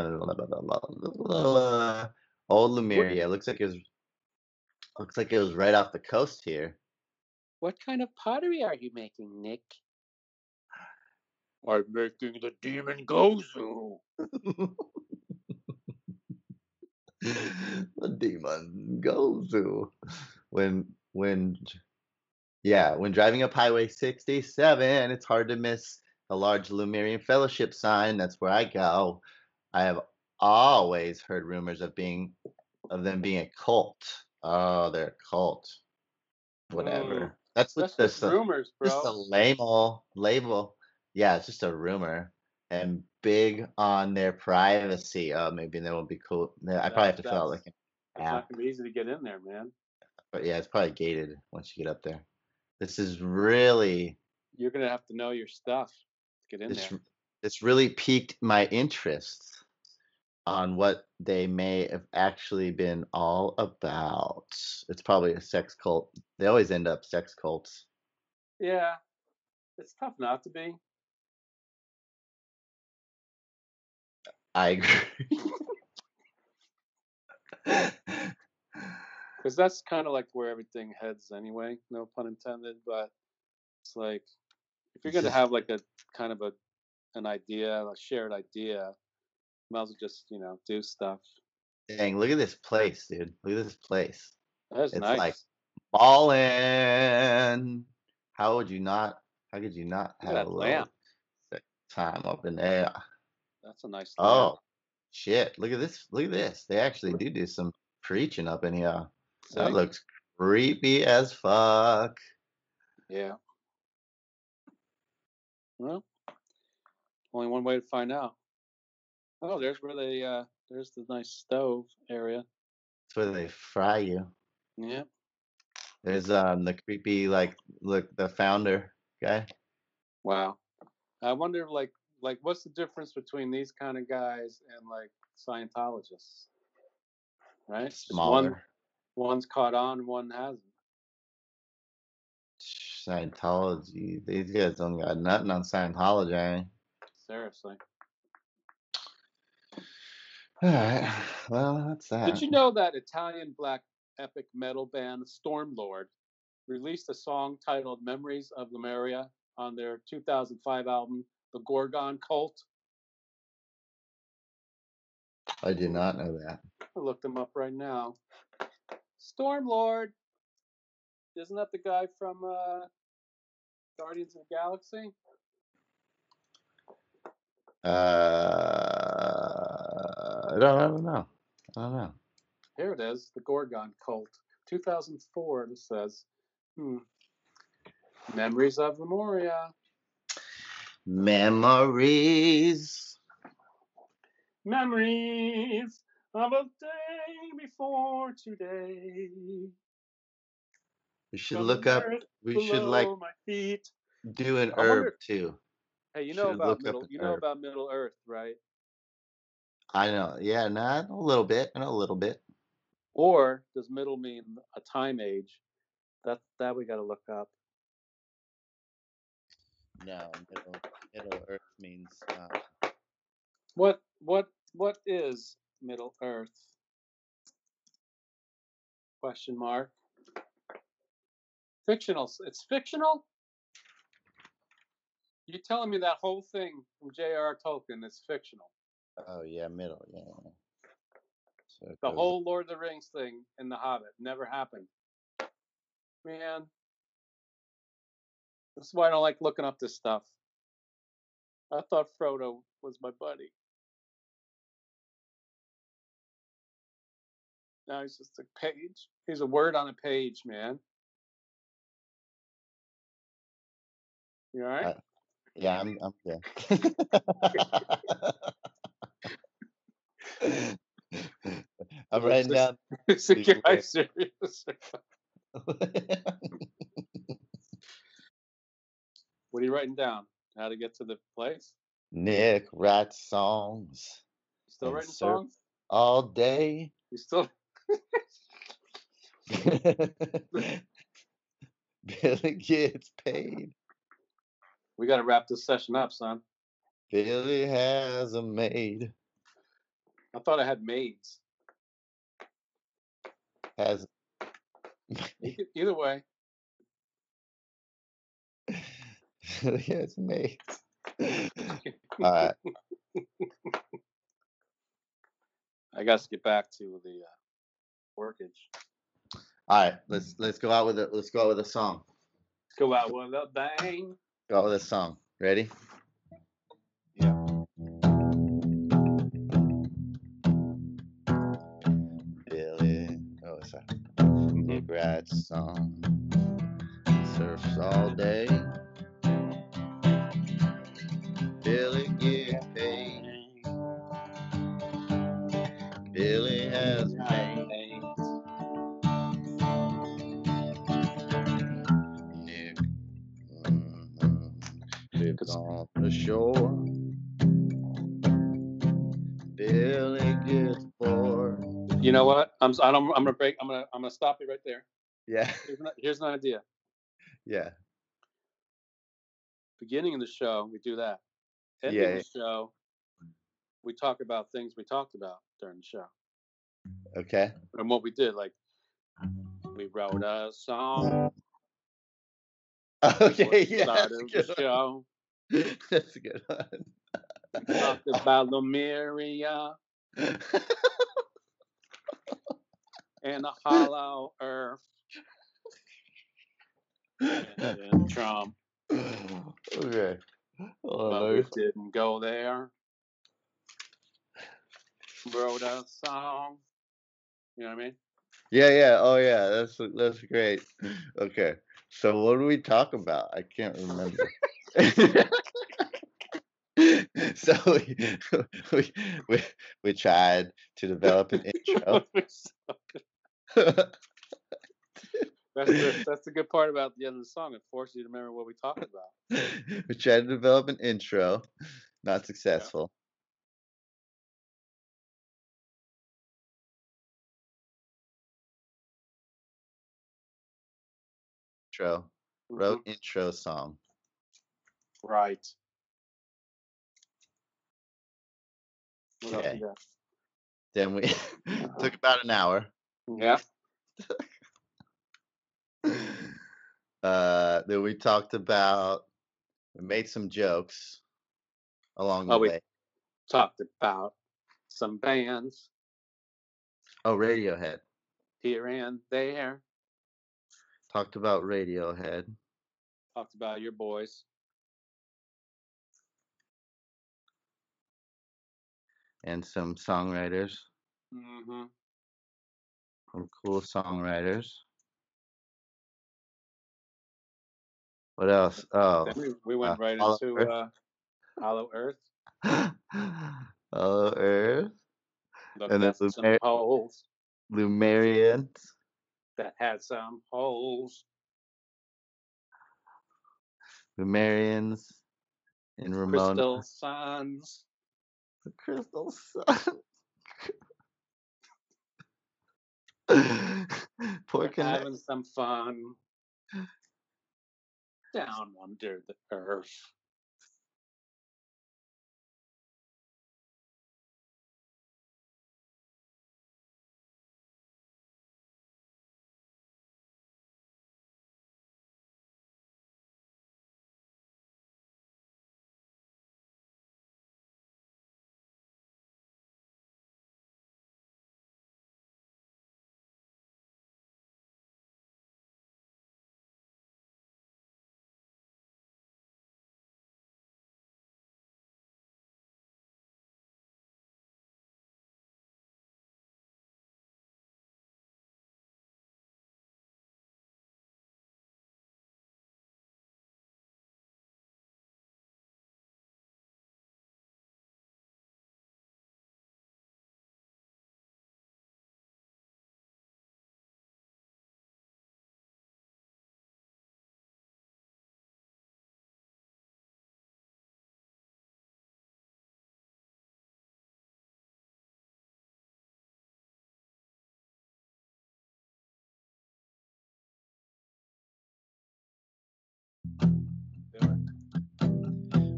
Old Lemuria looks like it was, looks like it was right off the coast here. What kind of pottery are you making, Nick? I'm making the demon Gozu. the demon Gozu. when when yeah when driving up highway 67 it's hard to miss a large lumerian fellowship sign that's where i go i have always heard rumors of being of them being a cult oh they're a cult whatever Mm, that's That's what just this rumors, bro. just a label label yeah it's just a rumor and big on their privacy oh maybe they won't be cool i probably have to fill out like an app. It's not gonna be easy to get in there, man. but yeah it's probably gated once you get up there this is really You're gonna have to know your stuff to get in this there. this really piqued my interest on what they may have actually been all about. It's probably a sex cult they always end up sex cults. Yeah, it's tough not to be. i agree. *laughs* Because that's kind of like where everything heads anyway no pun intended but it's like if you're going to have like a kind of a an idea a shared idea might as well just you know do stuff dang look at this place dude look at this place that's It's nice like ballin'. How would you not? How could you not have a little lamp. time up in there? that's a nice lamp. Oh, shit! Look at this! Look at this! They actually do do some preaching up in here. That See? looks creepy as fuck. yeah well only one way to find out oh there's where they uh there's the nice stove area That's where they fry you. yeah There's um the creepy like look the founder guy. wow i wonder like like what's the difference between these kind of guys and like Scientologists? Right? Just One Smaller. one's caught on, one hasn't. Scientology. These guys don't got nothing on Scientology. Seriously. All right. Well, that's that. Did you know that Italian black epic metal band Stormlord released a song titled Memories of Lemuria on their 2005 album The Gorgon Cult? I did not know that. I looked them up right now. Stormlord. Isn't that the guy from uh, Guardians of the Galaxy? Uh, I don't, I don't know. I don't know. Here it is, The Gorgon Cult. 2004, this says. Hmm. Memories of Lemuria. Memories. Memories of a day before today. We should From look up. We should like do an wonder- herb too. Hey, you know should about middle. You know herb. about Middle Earth, right? I know. Yeah, not a little bit. Know a little bit. Or does middle mean a time age? That that we got to look up. No, middle Middle Earth means uh, What what what is Middle Earth? Question mark. Fictional. It's fictional. You're telling me that whole thing from J.R.R. Tolkien is fictional? Oh yeah, middle. Yeah. yeah. So The goes- whole Lord of the Rings thing in The Hobbit never happened. Man, this is why I don't like looking up this stuff. I thought Frodo was my buddy. Now he's just a page. He's a word on a page, man. You all right? Uh, Yeah, I'm I'm good. *laughs* *laughs* *laughs* *laughs* I'm writing down. Is the guy serious? *laughs* What are you writing down? How to get to the place? Nick writes songs You still writing songs? all day. You still? *laughs* Billy gets paid. We got to wrap this session up, son. Billy has a maid. I thought I had maids. Has *laughs* Either way, *laughs* Billy has a maid. *laughs* All right. I got to get back to the uh, workage. All right. Let's let's go out with it. Let's go out with a song. Let's go out with a bang. Go out with a song. Ready? Nick writes song. Surfs all day. Billy gets paid. Billy has paid. Nick mhm, lives on the shore. Billy gets bored. You know what? I'm. I don't. I'm gonna break. I'm gonna. I'm gonna stop you right there. Yeah, *laughs* Here's an, here's an idea. yeah, Beginning of the show, we do that. Ending Yeah, the show, we talk about things we talked about during the show okay. and what we did. Like we wrote a song. *laughs* Okay, yeah, that's started a the good one. show. *laughs* That's a good one. Talked about Lemuria and the hollow earth and Trump. okay. Hold but we didn't go there. Wrote a song. You know what I mean? Yeah, yeah. Oh, yeah. That's that's great. Okay. So what do we talk about? I can't remember. *laughs* *laughs* so we, *laughs* we we we tried to develop an *laughs* intro. that's the that's the good part about the end of the song. It forces you to remember what we talked about. we tried to develop an intro. Not successful. Intro. Wrote mm-hmm. intro song. Right. Okay. Then we *laughs* took about an hour. Yeah. *laughs* Uh, then we talked about, we made some jokes along the Oh, we- way. Talked about some bands Oh, Radiohead. here and there. Talked about Radiohead. Talked about your boys. And some songwriters, Mm-hmm. some cool songwriters. What else? Oh, Then we, we went uh, right Hollow into Earth. uh, Hollow Earth. *laughs* Hollow Earth, Looked And then at some Lumer- holes Lumerians, that had some holes. Lumerians, and Ramona. Crystal suns. The Crystal Sun. *laughs* Poor connect. having some fun down under the earth.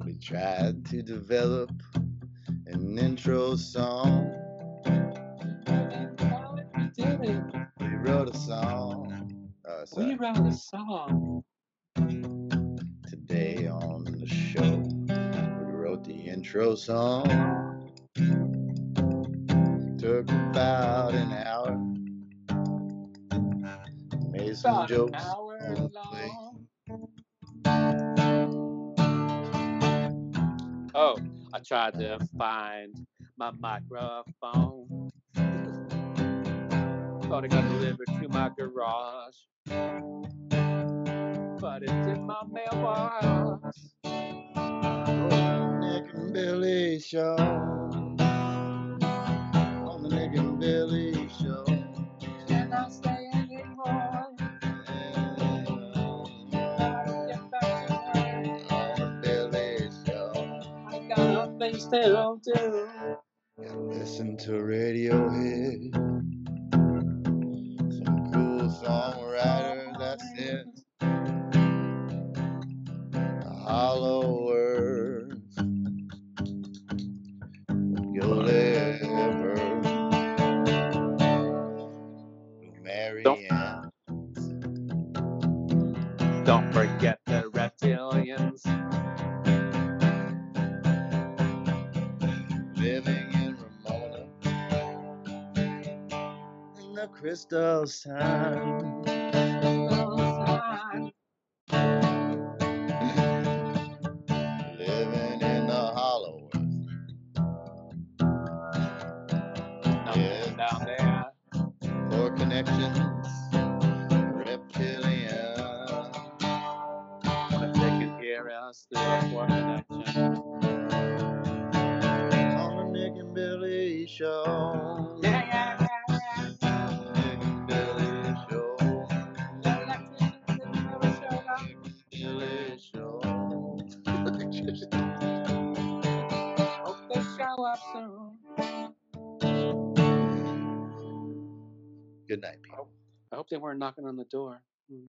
We tried to develop an intro song. We did it. We wrote a song. Uh, We wrote a song. Today on the show, we wrote the intro song. Took about an hour. Made some About jokes I tried to uh-huh. find my microphone. Thought it got delivered to my garage. But it's in my mailbox. Nick and Billy show. On the Nick and Billy show. Can I stay things to do. And listen to Radiohead. Some cool songwriter crystal sun. They weren't knocking on the door. Mm.